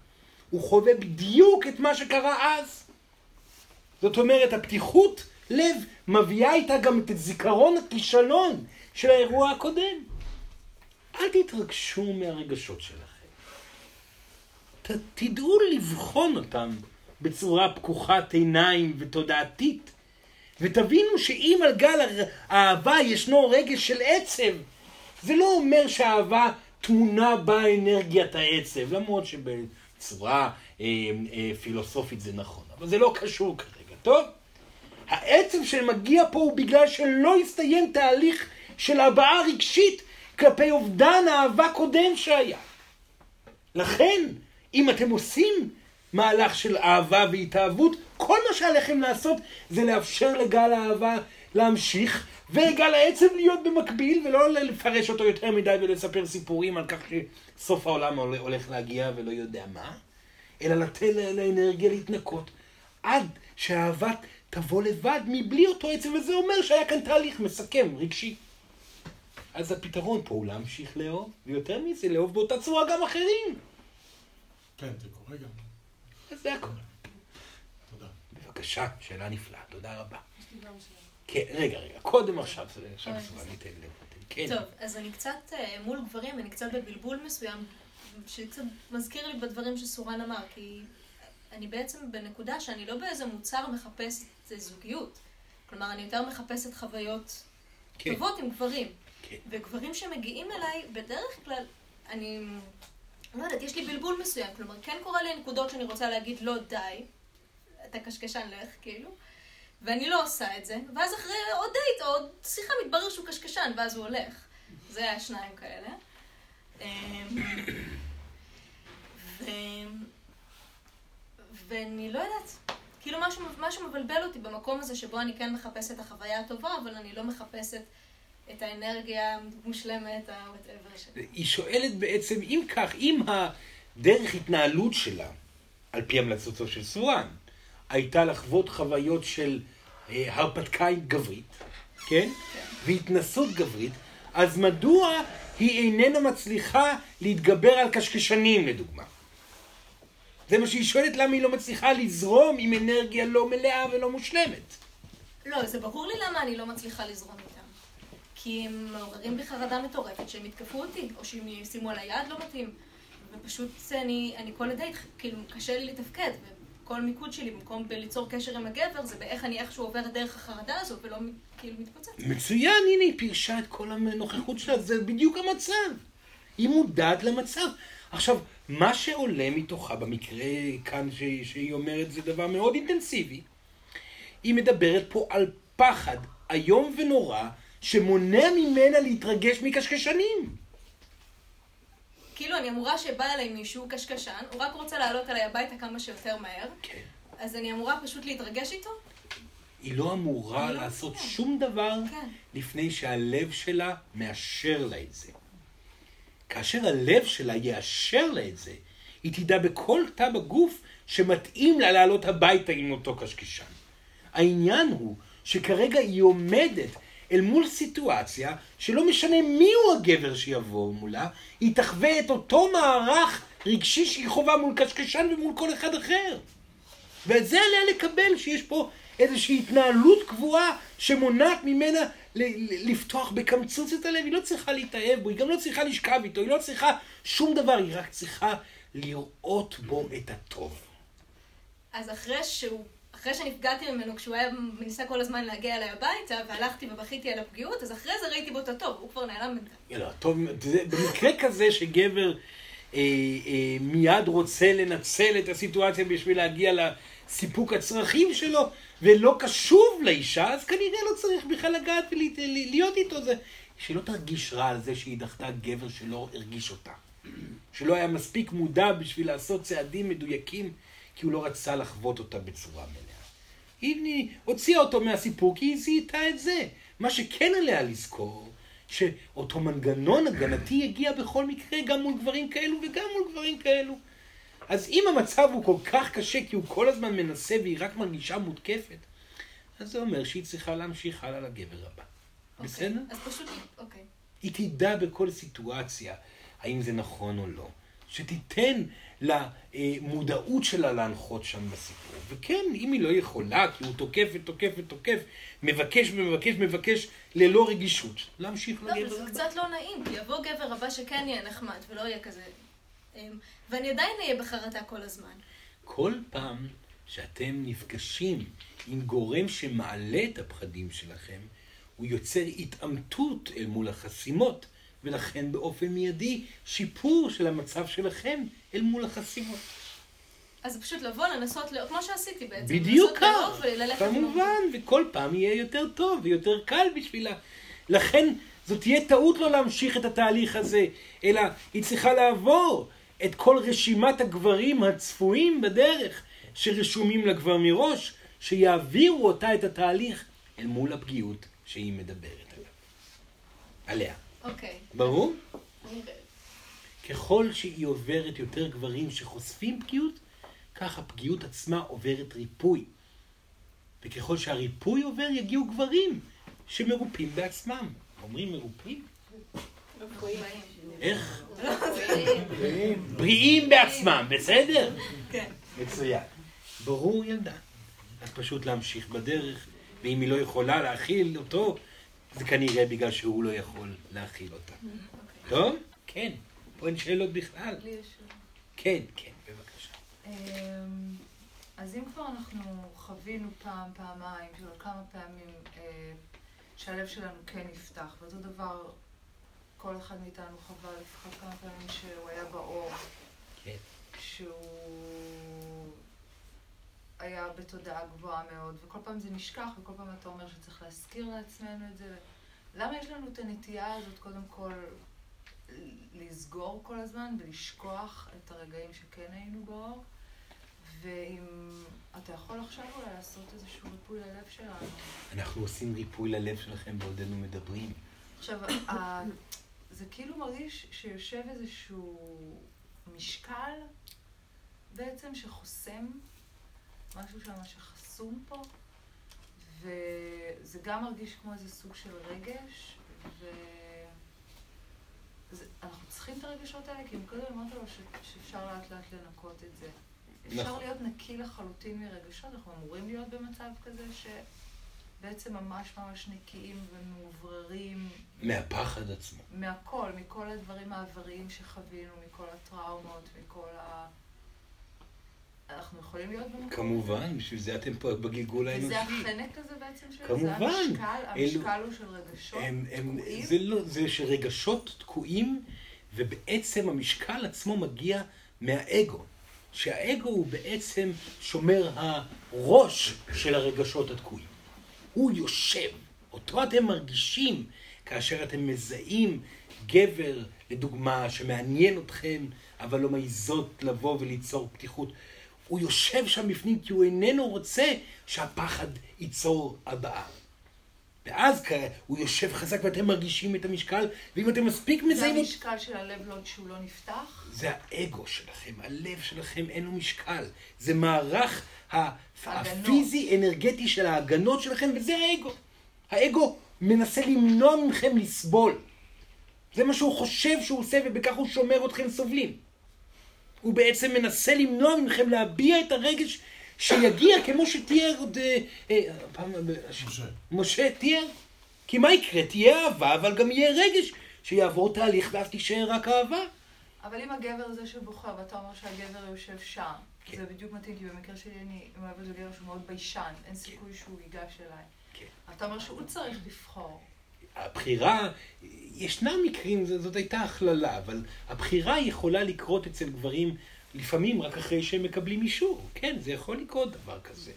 הוא חווה בדיוק את מה שקרה אז. זאת אומרת, הפתיחות לב מביאה איתה גם את זיכרון הכישלון של האירוע הקודם. אל תתרגשו מהרגשות שלכם. ת, תדעו לבחון אותם בצורה פקוחת עיניים ותודעתית, ותבינו שאם על גל האהבה ישנו רגש של עצב, זה לא אומר שהאהבה טמונה בה אנרגיית העצב, למרות שבצורה אה, אה, פילוסופית זה נכון, אבל זה לא קשור כרגע, טוב? העצב שמגיע פה הוא בגלל שלא הסתיים תהליך של הבעה רגשית כלפי אובדן האהבה קודם שהיה. לכן, אם אתם עושים מהלך של אהבה והתאהבות, כל מה שעליכם לעשות זה לאפשר לגל האהבה להמשיך, וגל העצב להיות במקביל, ולא לפרש אותו יותר מדי ולספר סיפורים על כך שסוף העולם הולך להגיע ולא יודע מה, אלא לתת לאנרגיה להתנקות, עד שהאהבה תבוא לבד מבלי אותו עצב, וזה אומר שהיה כאן תהליך מסכם, רגשי. אז הפתרון פה הוא להמשיך לאהוב, ויותר מזה, לאהוב באותה צורה גם אחרים. כן, זה קורה גם. אז זה הכל. בבקשה, שאלה נפלאה, תודה רבה. כן, רגע, רגע, קודם עכשיו, עכשיו סבבה, ניתן. כן. טוב, אז אני קצת אה, מול גברים, אני קצת בבלבול מסוים, שקצת מזכיר לי בדברים שסורן אמר, כי אני בעצם בנקודה שאני לא באיזה מוצר מחפשת זוגיות. כלומר, אני יותר מחפשת חוויות כן. טובות עם גברים. כן. וגברים שמגיעים אליי, בדרך כלל, אני לא יודעת, יש לי בלבול מסוים. כלומר, כן קורה לי נקודות שאני רוצה להגיד לא די, אתה קשקשן לך, כאילו, ואני לא עושה את זה, ואז אחרי עוד דייט עוד שיחה מתברר שהוא קשקשן, ואז הוא הולך. זה היה שניים כאלה. אמ, ו... ואני לא יודעת, כאילו משהו, משהו מבלבל אותי במקום הזה שבו אני כן מחפשת את החוויה הטובה, אבל אני לא מחפשת את האנרגיה המושלמת, ה-whatever שלי. היא שואלת בעצם, אם כך, אם הדרך התנהלות שלה, על פי המלצותו של סורן, הייתה לחוות חוויות של אה, הרפתקאית גברית, כן? והתנסות גברית, אז מדוע היא איננה מצליחה להתגבר על קשקשנים, לדוגמה? זה מה שהיא שואלת, למה היא לא מצליחה לזרום עם אנרגיה לא מלאה ולא מושלמת. לא, זה ברור לי למה אני לא מצליחה לזרום איתה. כי הם מעוררים בי חרדה מטורפת שהם יתקפו אותי, או שהם ישימו על היד לא מתאים. ופשוט אני, אני כל הדייט, כאילו, קשה לי לתפקד. וכל מיקוד שלי, במקום בליצור קשר עם הגבר, זה באיך אני איכשהו עובר דרך החרדה הזאת, ולא כאילו מתפוצץ. מצוין, הנה, היא פירשה את כל הנוכחות שלה, זה בדיוק המצב. היא מודעת למצב. עכשיו, מה שעולה מתוכה במקרה כאן שהיא אומרת זה דבר מאוד אינטנסיבי. היא מדברת פה על פחד איום ונורא שמונע ממנה להתרגש מקשקשנים. כאילו, אני אמורה שבא אליי מישהו קשקשן, הוא רק רוצה לעלות אליי הביתה כמה שיותר מהר. כן. אז אני אמורה פשוט להתרגש איתו? היא לא אמורה לא לעשות לא שום דבר כן. לפני שהלב שלה מאשר לה את זה. כאשר הלב שלה יאשר לה את זה, היא תדע בכל תא בגוף שמתאים לה לעלות הביתה עם אותו קשקשן. העניין הוא שכרגע היא עומדת אל מול סיטואציה שלא משנה מיהו הגבר שיבוא מולה, היא תחווה את אותו מערך רגשי שהיא חווה מול קשקשן ומול כל אחד אחר. ואת זה עליה לקבל, שיש פה איזושהי התנהלות קבועה שמונעת ממנה לפתוח בקמצוץ את הלב. היא לא צריכה להתאהב בו, היא גם לא צריכה לשכב איתו, היא לא צריכה שום דבר, היא רק צריכה לראות בו את הטוב. אז אחרי שהוא אחרי שנפגעתי ממנו, כשהוא היה ניסה כל הזמן להגיע אליי הביתה, והלכתי ובכיתי על הפגיעות, אז אחרי זה ראיתי בו את הטוב, הוא כבר נעלם בינתיים. לא, טוב, במקרה כזה שגבר אה, אה, מיד רוצה לנצל את הסיטואציה בשביל להגיע לסיפוק הצרכים שלו, ולא קשוב לאישה, אז כנראה לא צריך בכלל לגעת ולהיות איתו. זה שלא תרגיש רע על זה שהיא דחתה גבר שלא הרגיש אותה. שלא היה מספיק מודע בשביל לעשות צעדים מדויקים, כי הוא לא רצה לחוות אותה בצורה מלאה. היא הוציאה אותו מהסיפור כי היא זיהתה את זה. מה שכן עליה לזכור, שאותו מנגנון הגנתי יגיע בכל מקרה גם מול גברים כאלו וגם מול גברים כאלו. אז אם המצב הוא כל כך קשה כי הוא כל הזמן מנסה והיא רק מרגישה מותקפת, אז זה אומר שהיא צריכה להמשיך הלאה לגבר הבא. Okay. אוקיי, בסדר? אז פשוט, אוקיי. Okay. היא תדע בכל סיטואציה האם זה נכון או לא. שתיתן למודעות שלה להנחות שם בסיפור. וכן, אם היא לא יכולה, כי הוא תוקף ותוקף ותוקף, מבקש ומבקש מבקש ללא רגישות, להמשיך לא, לגבר הבא. לא, זה קצת לא נעים, כי יבוא גבר הבא שכן יהיה נחמד, ולא יהיה כזה... אמ, ואני עדיין אהיה בחרטה כל הזמן. כל פעם שאתם נפגשים עם גורם שמעלה את הפחדים שלכם, הוא יוצר התעמתות אל מול החסימות. ולכן באופן מיידי שיפור של המצב שלכם אל מול החסימות. אז פשוט לבוא, לנסות, כמו שעשיתי בעצם. בדיוק כך, כמובן, וכל פעם יהיה יותר טוב ויותר קל בשבילה. לכן זאת תהיה טעות לא להמשיך את התהליך הזה, אלא היא צריכה לעבור את כל רשימת הגברים הצפויים בדרך, שרשומים לה כבר מראש, שיעבירו אותה את התהליך אל מול הפגיעות שהיא מדברת עליה. עליה. אוקיי. ברור? ככל שהיא עוברת יותר גברים שחושפים פגיעות, כך הפגיעות עצמה עוברת ריפוי. וככל שהריפוי עובר, יגיעו גברים שמרופאים בעצמם. אומרים מרופאים? איך? בריאים בעצמם, בסדר? כן. מצוין. ברור ילדה. אז פשוט להמשיך בדרך, ואם היא לא יכולה להכיל אותו, זה כנראה בגלל שהוא לא יכול להכיל אותה. אוקיי. טוב? כן. פה אין שאלות בכלל. כן, כן, בבקשה. אמ, אז אם כבר אנחנו חווינו פעם, פעמיים, כאילו כמה פעמים אה, שהלב שלנו כן נפתח, ואותו דבר כל אחד מאיתנו חווה לפחות כמה פעמים שהוא היה באור. כן. שהוא היה בתודעה גבוהה מאוד, וכל פעם זה נשכח, וכל פעם אתה אומר שצריך להזכיר לעצמנו את זה. למה יש לנו את הנטייה הזאת, קודם כל, לסגור כל הזמן ולשכוח את הרגעים שכן היינו באור? ואם אתה יכול עכשיו אולי לעשות איזשהו ריפוי ללב שלנו. אנחנו עושים ריפוי ללב שלכם בעודנו מדברים. עכשיו, זה כאילו מרגיש שיושב איזשהו משקל בעצם שחוסם משהו שם שחסום פה, וזה גם מרגיש כמו איזה סוג של רגש, ואנחנו צריכים את הרגשות האלה, כי קודם אמרת לו שאפשר לאט לאט לנקות את זה. אפשר נכון. להיות נקי לחלוטין מרגשות, אנחנו אמורים להיות במצב כזה שבעצם ממש ממש נקיים ומאובררים. מהפחד עצמו. מהכל, מכל הדברים העבריים שחווינו, מכל הטראומות, מכל ה... אנחנו יכולים להיות במקום. כמובן, בשביל זה אתם פה בגלגול האנושי. וזה החנק הזה בעצם של כמובן. זה המשקל, המשקל הוא של רגשות הם, הם, תקועים? זה לא, זה שרגשות תקועים, ובעצם המשקל עצמו מגיע מהאגו. שהאגו הוא בעצם שומר הראש של הרגשות התקועים. הוא יושב, אותו אתם מרגישים כאשר אתם מזהים גבר, לדוגמה, שמעניין אתכם, אבל לא מעיזות לבוא וליצור פתיחות. הוא יושב שם בפנים כי הוא איננו רוצה שהפחד ייצור הבאה. ואז הוא יושב חזק ואתם מרגישים את המשקל, ואם אתם מספיק זה מזהים... המשקל של הלב לא, שהוא לא נפתח? זה האגו שלכם, הלב שלכם אין לו משקל. זה מערך. הפיזי-אנרגטי של ההגנות שלכם, וזה האגו. האגו מנסה למנוע מכם לסבול. זה מה שהוא חושב שהוא עושה, ובכך הוא שומר אתכם סובלים. הוא בעצם מנסה למנוע מכם להביע את הרגש שיגיע כמו שתיאר עוד... אה, אה, פעם... משה. משה תיאר. כי מה יקרה? תהיה אהבה, אבל גם יהיה רגש שיעבור תהליך ואז תישאר רק אהבה. אבל אם הגבר זה שבוחר, ואתה אומר שהגבר יושב שם, כן. זה בדיוק מתאים, כי במקרה שלי אני אוהבת את גבר שהוא מאוד ביישן, אין סיכוי שהוא ייגש אליי. כן. אתה אומר שהוא צריך לבחור. הבחירה, ישנם מקרים, זאת הייתה הכללה, אבל הבחירה יכולה לקרות אצל גברים לפעמים רק אחרי שהם מקבלים אישור. כן, זה יכול לקרות דבר כזה.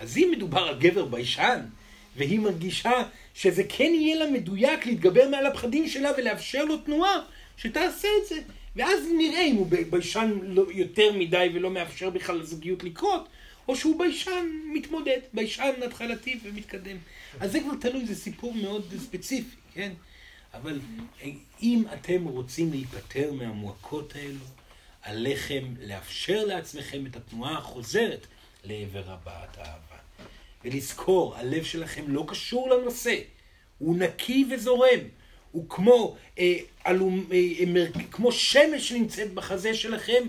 אז אם מדובר על גבר ביישן, והיא מרגישה שזה כן יהיה לה מדויק להתגבר מעל הפחדים שלה ולאפשר לו תנועה, שתעשה את זה. ואז נראה אם הוא ביישן לא- יותר מדי ולא מאפשר בכלל לזוגיות לקרות, או שהוא ביישן מתמודד, ביישן התחלתי ומתקדם. אז זה כבר תלוי, זה סיפור מאוד ספציפי, כן? אבל אם אתם רוצים להיפטר מהמועקות האלו, עליכם לאפשר לעצמכם את התנועה החוזרת לעבר הבעת האהבה. ולזכור, הלב שלכם לא קשור לנושא, הוא נקי וזורם. הוא כמו, אה, אלום, אה, מר, כמו שמש שנמצאת בחזה שלכם,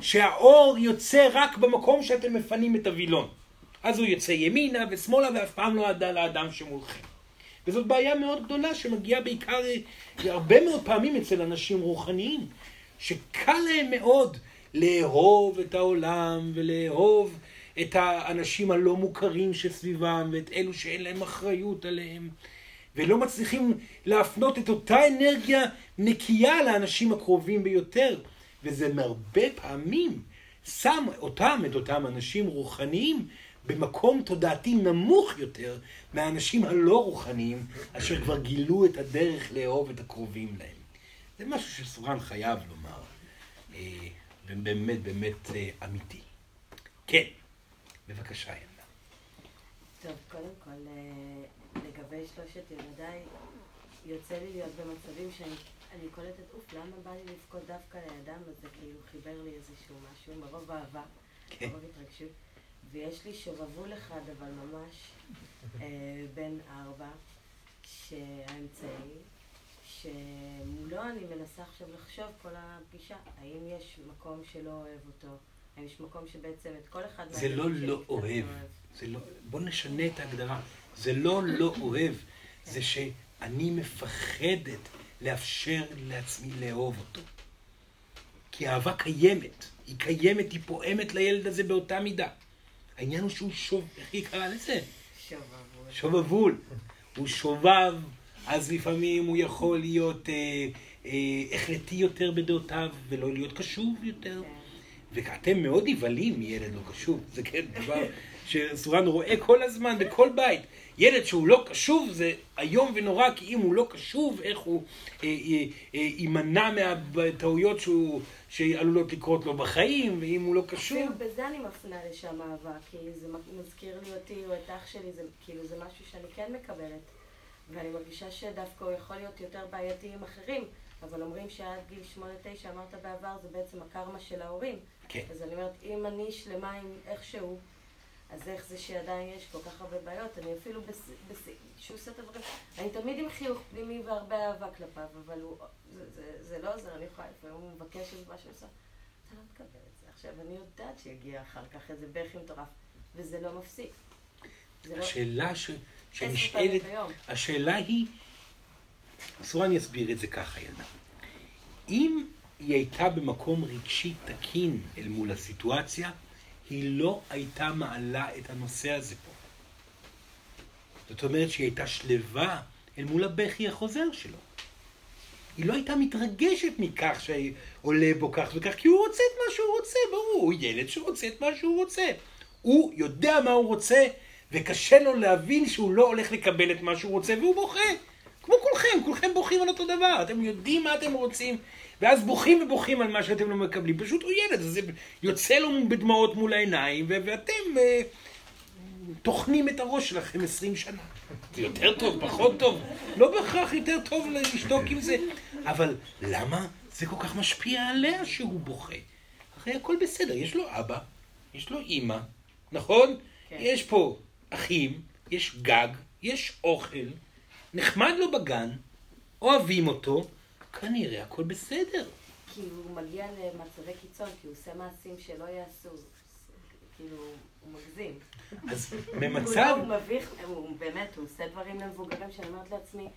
שהאור יוצא רק במקום שאתם מפנים את הווילון. אז הוא יוצא ימינה ושמאלה ואף פעם לא עדה לאדם שמולכם. וזאת בעיה מאוד גדולה שמגיעה בעיקר הרבה מאוד פעמים אצל אנשים רוחניים, שקל להם מאוד לאהוב את העולם ולאהוב את האנשים הלא מוכרים שסביבם ואת אלו שאין להם אחריות עליהם. ולא מצליחים להפנות את אותה אנרגיה נקייה לאנשים הקרובים ביותר. וזה מהרבה פעמים שם אותם, את אותם אנשים רוחניים, במקום תודעתי נמוך יותר מהאנשים הלא רוחניים, אשר כבר גילו את הדרך לאהוב את הקרובים להם. זה משהו שסורן חייב לומר, אה, ובאמת באמת אה, אמיתי. כן, בבקשה, ילדה. טוב, קודם כל, אה, לגבי שלושת ילדיי, יוצא לי להיות במצבים שאני אני קולטת, אוף, למה בא לי לבכות דווקא לידם? אז זה כאילו חיבר לי איזשהו משהו, מרוב אהבה, כן. מרוב התרגשות. ויש לי שובבול אחד, אבל ממש, אה, בן ארבע, שהאמצעי, שמולו אני מנסה עכשיו לחשוב כל הפגישה, האם יש מקום שלא אוהב אותו? האם יש מקום שבעצם את כל אחד זה לא לא אוהב. זה לא, בוא נשנה את ההגדרה. זה לא לא אוהב, זה שאני מפחדת לאפשר לעצמי לאהוב אותו. כי אהבה קיימת, היא קיימת, היא פועמת לילד הזה באותה מידה. העניין הוא שהוא שוב, איך היא קראה לזה? שובבול. שובבול. הוא שובב, אז לפעמים הוא יכול להיות אה, אה, החלטי יותר בדעותיו, ולא להיות קשוב יותר. כן. ואתם מאוד נבהלים מילד לא קשוב, זה כן דבר [laughs] שסורן רואה כל הזמן בכל בית. ילד שהוא לא קשוב זה איום ונורא, כי אם הוא לא קשוב, איך הוא אה, אה, אה, יימנע מהטעויות שהוא, שעלולות לקרות לו בחיים, ואם הוא לא קשוב... אפילו בזה אני מפנה לשם אהבה, כי זה מזכיר לי אותי או את אח שלי, זה כאילו זה משהו שאני כן מקבלת. ואני מרגישה שדווקא הוא יכול להיות יותר בעייתי עם אחרים, אבל אומרים שעד גיל שמונה, תשע, אמרת בעבר, זה בעצם הקרמה של ההורים. כן. אז אני אומרת, אם אני שלמה עם איכשהו, אז איך זה שעדיין יש כל כך הרבה בעיות? אני אפילו. בס... שהוא עושה את הדברים, אני תמיד עם חיוך פנימי והרבה אהבה כלפיו, אבל הוא, זה, זה, זה לא עוזר, אני יכולה, לפעמים הוא מבקש איזה משהו עושה, אתה לא מקבל את זה. עכשיו, אני יודעת שיגיע אחר כך איזה בכי מטורף, וזה לא מפסיק. לא... השאלה ש... עשר שנשאלת. השאלה היא, סורן יסביר את זה ככה, ילדה. אם היא הייתה במקום רגשי תקין אל מול הסיטואציה, היא לא הייתה מעלה את הנושא הזה פה. זאת אומרת שהיא הייתה שלווה אל מול הבכי החוזר שלו. היא לא הייתה מתרגשת מכך שעולה בו כך וכך, כי הוא רוצה את מה שהוא רוצה, ברור, הוא ילד שרוצה את מה שהוא רוצה. הוא יודע מה הוא רוצה, וקשה לו להבין שהוא לא הולך לקבל את מה שהוא רוצה, והוא בוכה. כמו כולכם, כולכם בוכים על אותו דבר, אתם יודעים מה אתם רוצים, ואז בוכים ובוכים על מה שאתם לא מקבלים. פשוט הוא ילד, זה יוצא לו בדמעות מול העיניים, ואתם אה, טוחנים את הראש שלכם עשרים שנה. זה יותר טוב, פחות טוב, לא בהכרח יותר טוב לשתוק עם זה, אבל למה זה כל כך משפיע עליה שהוא בוכה? הרי הכל בסדר, יש לו אבא, יש לו אימא, נכון? כן. יש פה אחים, יש גג, יש אוכל, נחמד לו בגן, אוהבים אותו, כנראה הכל בסדר. כי הוא מגיע למצבי קיצון, כי הוא עושה מעשים שלא יעשו. כאילו, הוא מגזים. אז [laughs] במצב... לא, הוא מביך, הוא באמת, הוא עושה דברים למבוגרים שאני אומרת לעצמי,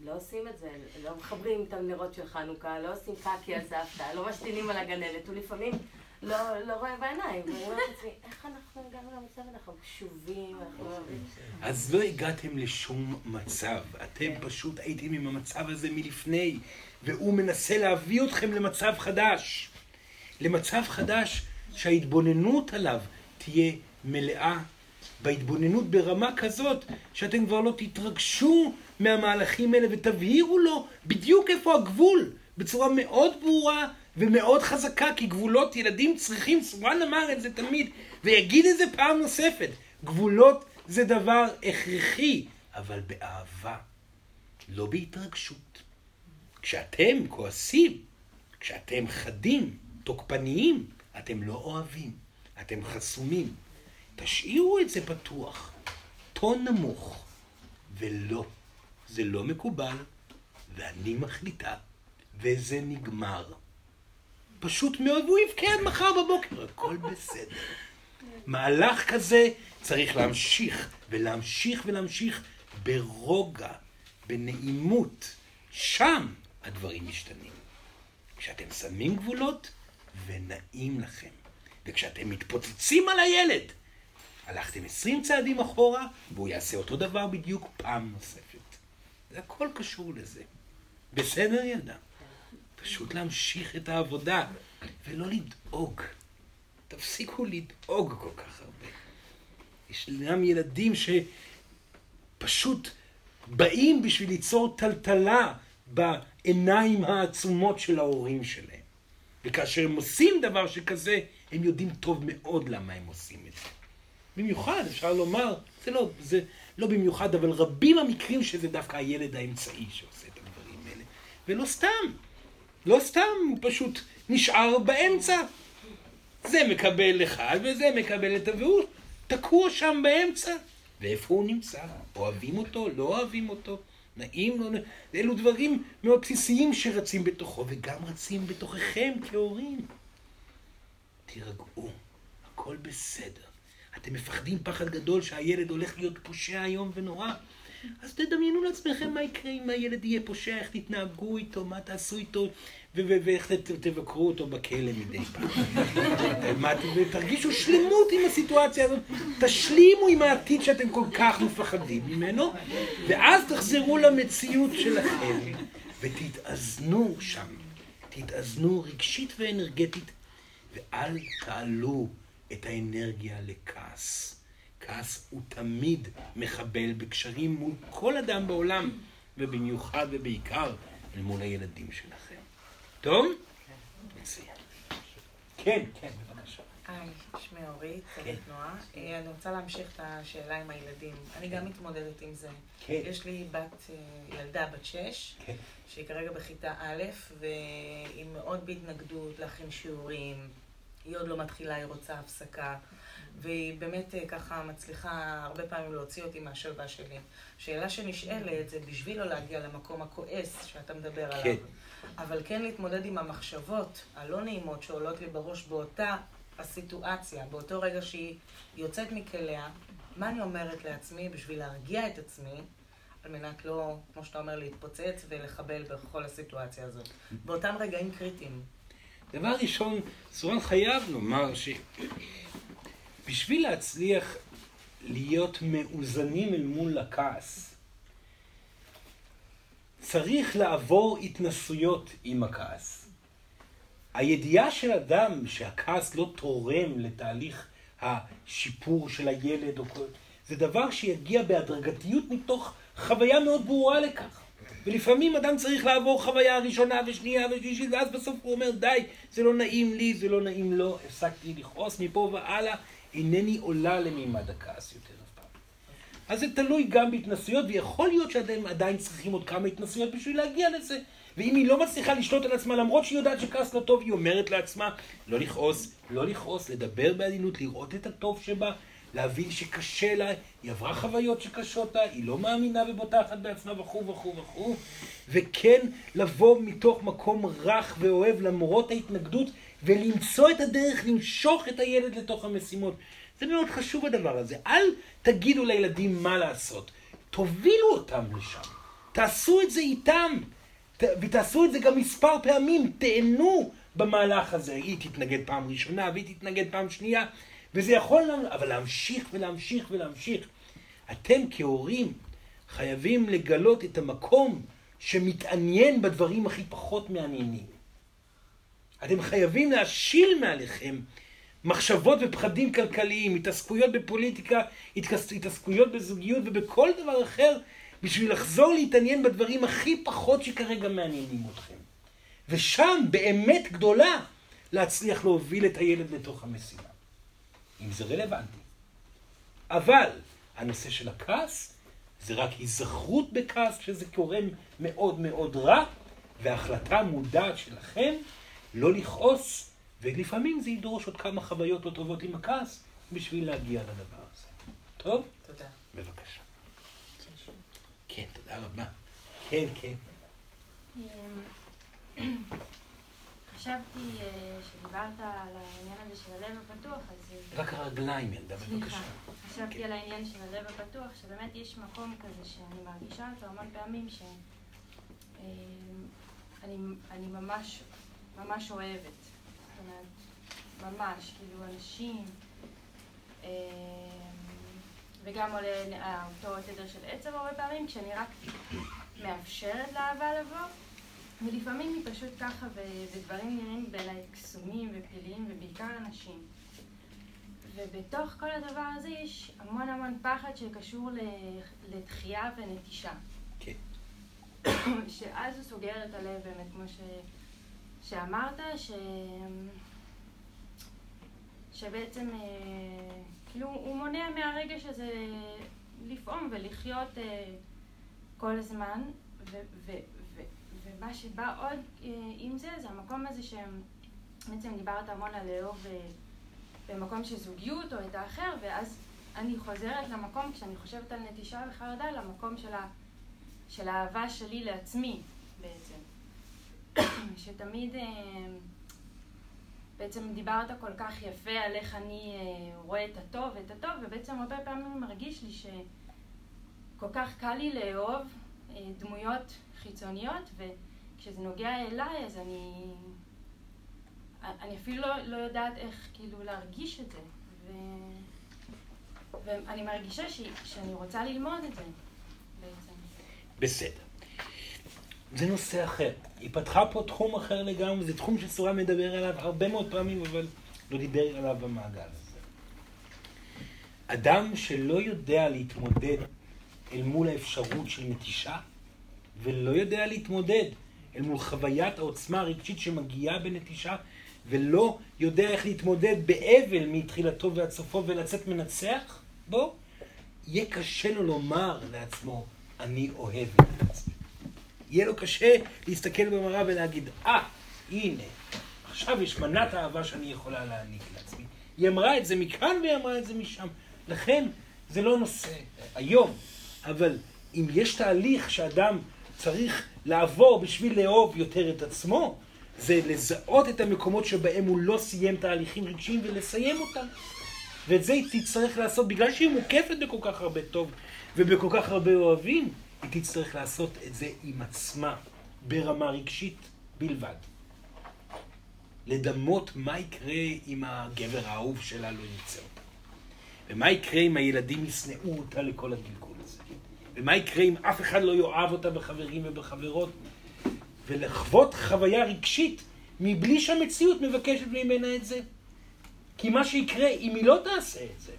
לא עושים את זה, לא מחברים את הנרות של חנוכה, לא עושים קקי על סבתא, לא משתינים על הגננת, הוא לפעמים לא, לא רואה בעיניים, ואני אומרת לעצמי, [laughs] איך אנחנו הגענו למצב, אנחנו קשובים, אנחנו אוהבים. אז לא הגעתם לשום מצב, אתם פשוט הייתם עם המצב הזה מלפני, והוא מנסה להביא אתכם למצב חדש. למצב חדש שההתבוננות עליו תהיה מלאה, בהתבוננות ברמה כזאת שאתם כבר לא תתרגשו מהמהלכים האלה ותבהירו לו בדיוק איפה הגבול, בצורה מאוד ברורה ומאוד חזקה, כי גבולות ילדים צריכים, סורן אמר את זה תמיד, ויגיד את זה פעם נוספת, גבולות זה דבר הכרחי, אבל באהבה, לא בהתרגשות. כשאתם כועסים, כשאתם חדים, תוקפניים, אתם לא אוהבים, אתם חסומים. תשאירו את זה פתוח, טון נמוך, ולא, זה לא מקובל, ואני מחליטה, וזה נגמר. פשוט מאוד, והוא יבכה מחר בבוקר, הכל בסדר. מהלך כזה צריך להמשיך, ולהמשיך ולהמשיך ברוגע, בנעימות. שם הדברים משתנים. כשאתם שמים גבולות, ונעים לכם. וכשאתם מתפוצצים על הילד, הלכתם עשרים צעדים אחורה, והוא יעשה אותו דבר בדיוק פעם נוספת. זה הכל קשור לזה. בסדר, ילדה? פשוט להמשיך את העבודה, ולא לדאוג. תפסיקו לדאוג כל כך הרבה. יש גם ילדים שפשוט באים בשביל ליצור טלטלה בעיניים העצומות של ההורים שלהם. וכאשר הם עושים דבר שכזה, הם יודעים טוב מאוד למה הם עושים את זה. במיוחד, אפשר לומר, זה לא, זה לא במיוחד, אבל רבים המקרים שזה דווקא הילד האמצעי שעושה את הדברים האלה. ולא סתם, לא סתם, הוא פשוט נשאר באמצע. זה מקבל אחד וזה מקבל את. והוא תקוע שם באמצע. ואיפה הוא נמצא? אוהבים אותו? לא אוהבים אותו? נעים? לא נעים? אלו דברים מאוד בסיסיים שרצים בתוכו, וגם רצים בתוככם כהורים. תירגעו, הכל בסדר. אתם מפחדים פחד גדול שהילד הולך להיות פושע איום ונורא. אז תדמיינו לעצמכם מה יקרה אם הילד יהיה פושע, איך תתנהגו איתו, מה תעשו איתו, ואיך תבקרו אותו בכלא מדי פעם. [laughs] מה, ותרגישו שלמות עם הסיטואציה הזאת, תשלימו עם העתיד שאתם כל כך מפחדים ממנו, ואז תחזרו למציאות שלכם, ותתאזנו שם, תתאזנו רגשית ואנרגטית, ואל תעלו את האנרגיה לכעס. כעס הוא תמיד מחבל בקשרים מול כל אדם בעולם, ובמיוחד ובעיקר אל מול הילדים שלכם. טוב? מצוין. כן, כן, בבקשה. היי, שמי אורית, כן. צוות תנועה. אה, אני רוצה להמשיך את השאלה עם הילדים. אני גם מתמודדת עם זה. כן. יש לי בת, אה, ילדה בת שש, כן. שהיא כרגע בכיתה א', והיא מאוד בהתנגדות להכין שיעורים. היא עוד לא מתחילה, היא רוצה הפסקה. והיא באמת אה, ככה מצליחה הרבה פעמים להוציא אותי מהשלווה שלי. שאלה שנשאלת זה בשביל לא להגיע למקום הכועס שאתה מדבר עליו. כן. אבל כן להתמודד עם המחשבות הלא נעימות שעולות לי בראש באותה הסיטואציה, באותו רגע שהיא יוצאת מכליה, מה אני אומרת לעצמי בשביל להרגיע את עצמי, על מנת לא, כמו שאתה אומר, להתפוצץ ולחבל בכל הסיטואציה הזאת. באותם רגעים קריטיים. דבר ראשון, סורן חייב לומר שבשביל להצליח להיות מאוזנים אל מול הכעס, צריך לעבור התנסויות עם הכעס. הידיעה של אדם שהכעס לא תורם לתהליך השיפור של הילד, כל... זה דבר שיגיע בהדרגתיות מתוך חוויה מאוד ברורה לכך. ולפעמים אדם צריך לעבור חוויה ראשונה ושנייה ושלישית, ואז בסוף הוא אומר, די, זה לא נעים לי, זה לא נעים לו, הפסקתי לכעוס מפה והלאה, אינני עולה למימד הכעס יותר אף פעם. אז זה תלוי גם בהתנסויות, ויכול להיות שאתם עדיין צריכים עוד כמה התנסויות בשביל להגיע לזה. ואם היא לא מצליחה לשלוט על עצמה, למרות שהיא יודעת שכעס לא טוב, היא אומרת לעצמה לא לכעוס, לא לכעוס, לדבר בעדינות, לראות את הטוב שבה, להבין שקשה לה, היא עברה חוויות שקשות לה, היא לא מאמינה ובוטחת בעצמה וכו' וכו' וכו', וכן לבוא מתוך מקום רך ואוהב למרות ההתנגדות, ולמצוא את הדרך למשוך את הילד לתוך המשימות. זה מאוד חשוב הדבר הזה. אל תגידו לילדים מה לעשות, תובילו אותם לשם. תעשו את זה איתם, ותעשו את זה גם מספר פעמים, תהנו במהלך הזה. היא תתנגד פעם ראשונה והיא תתנגד פעם שנייה, וזה יכול, אבל להמשיך ולהמשיך ולהמשיך. אתם כהורים חייבים לגלות את המקום שמתעניין בדברים הכי פחות מעניינים. אתם חייבים להשיל מעליכם מחשבות ופחדים כלכליים, התעסקויות בפוליטיקה, התעסקויות בזוגיות ובכל דבר אחר, בשביל לחזור להתעניין בדברים הכי פחות שכרגע מעניינים אתכם. ושם באמת גדולה להצליח להוביל את הילד לתוך המשימה. אם זה רלוונטי. אבל הנושא של הכעס זה רק היזכרות בכעס שזה קורה מאוד מאוד רע, והחלטה מודעת שלכם לא לכעוס, ולפעמים זה ידרוש עוד כמה חוויות לא טובות עם הכעס בשביל להגיע לדבר הזה. טוב? תודה. בבקשה. כן, תודה רבה. כן, כן. [clears throat] חשבתי אה, שדיברת על העניין הזה של הלב הפתוח, אז... רק הרגליים, ילדה, בבקשה. חשבתי כן. על העניין של הלב הפתוח, שבאמת יש מקום כזה שאני מרגישה אותו המון פעמים, שאני אני ממש, ממש אוהבת. זאת אומרת, ממש, כאילו אנשים, אה, וגם עולה אותו תדר של עצב הרבה פעמים, כשאני רק מאפשרת לאהבה לבוא. ולפעמים היא פשוט ככה, ודברים נראים בעיניי קסומים ופליליים, ובעיקר אנשים. ובתוך כל הדבר הזה יש המון המון פחד שקשור לתחייה ונטישה. כן. [coughs] שאז הוא סוגר את הלב באמת, כמו ש... שאמרת, ש... שבעצם, אה, כאילו, הוא מונע מהרגש הזה לפעום ולחיות אה, כל הזמן, ו... ו... ומה שבא עוד אה, עם זה, זה המקום הזה שבעצם דיברת המון על לאהוב אה, במקום של זוגיות או את האחר, ואז אני חוזרת למקום, כשאני חושבת על נטישה וחרדה, למקום של, ה, של האהבה שלי לעצמי בעצם. [coughs] שתמיד אה, בעצם דיברת כל כך יפה על איך אני רואה את הטוב ואת הטוב, ובעצם הרבה פעמים מרגיש לי שכל כך קל לי לאהוב דמויות חיצוניות, וכשזה נוגע אליי, אז אני... אני אפילו לא, לא יודעת איך כאילו להרגיש את זה. ו... ואני מרגישה ש... שאני רוצה ללמוד את זה בעצם. בסדר. זה נושא אחר. היא פתחה פה תחום אחר לגמרי, זה תחום שסורה מדבר עליו הרבה מאוד פעמים, אבל לא דיבר עליו במעגל הזה. אדם שלא יודע להתמודד אל מול האפשרות של נטישה, ולא יודע להתמודד אל מול חוויית העוצמה הרגשית שמגיעה בנטישה, ולא יודע איך להתמודד באבל מתחילתו ועד סופו ולצאת מנצח בו, יהיה קשה לו לומר לעצמו, אני אוהב את עצמי. יהיה לו קשה להסתכל במראה ולהגיד, אה, ah, הנה, עכשיו יש מנת אהבה שאני יכולה להעניק לעצמי. היא אמרה את זה מכאן והיא אמרה את זה משם. לכן, זה לא נושא היום, אבל אם יש תהליך שאדם צריך לעבור בשביל לאהוב יותר את עצמו, זה לזהות את המקומות שבהם הוא לא סיים תהליכים רגשיים ולסיים אותם. ואת זה היא תצטרך לעשות, בגלל שהיא מוקפת בכל כך הרבה טוב ובכל כך הרבה אוהבים, היא תצטרך לעשות את זה עם עצמה, ברמה רגשית בלבד. לדמות מה יקרה אם הגבר האהוב שלה לא ימצא אותה. ומה יקרה אם הילדים ישנאו אותה לכל הגלגול. ומה יקרה אם אף אחד לא יאהב אותה בחברים ובחברות? ולחוות חוויה רגשית מבלי שהמציאות מבקשת ממנה את זה. כי מה שיקרה אם היא לא תעשה את זה,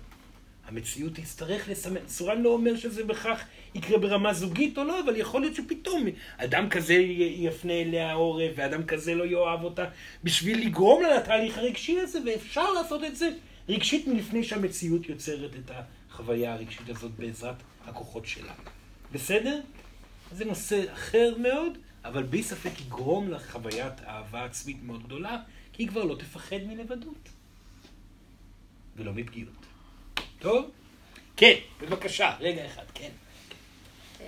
המציאות תצטרך לסמן, סורן לא אומר שזה בכך יקרה ברמה זוגית או לא, אבל יכול להיות שפתאום אדם כזה יפנה אליה עורף, ואדם כזה לא יאהב אותה, בשביל לגרום לה לתהליך הרגשי הזה, ואפשר לעשות את זה רגשית מלפני שהמציאות יוצרת את החוויה הרגשית הזאת בעזרת הכוחות שלה. בסדר? זה נושא אחר מאוד, אבל בלי ספק יגרום לה חוויית אהבה עצמית מאוד גדולה, כי היא כבר לא תפחד מלבדות. ולא מפגיעות. טוב? כן, בבקשה, רגע אחד, כן. אמ,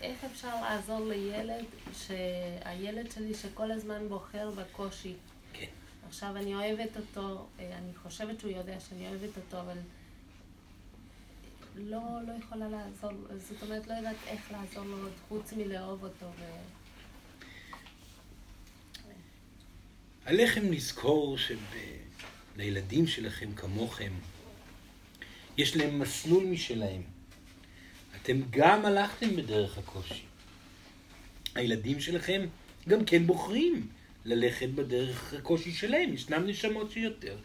איך אפשר לעזור לילד, שהילד שלי שכל הזמן בוחר בקושי? כן. עכשיו אני אוהבת אותו, אה, אני חושבת שהוא יודע שאני אוהבת אותו, אבל לא, לא יכולה לעזור, זאת אומרת, לא יודעת איך לעזור לו עוד חוץ מלאהוב אותו. ו... עליכם לזכור שלילדים שלכם כמוכם, יש להם מסלול משלהם. אתם גם הלכתם בדרך הקושי. הילדים שלכם גם כן בוחרים ללכת בדרך הקושי שלהם. ישנם נשמות שיותר,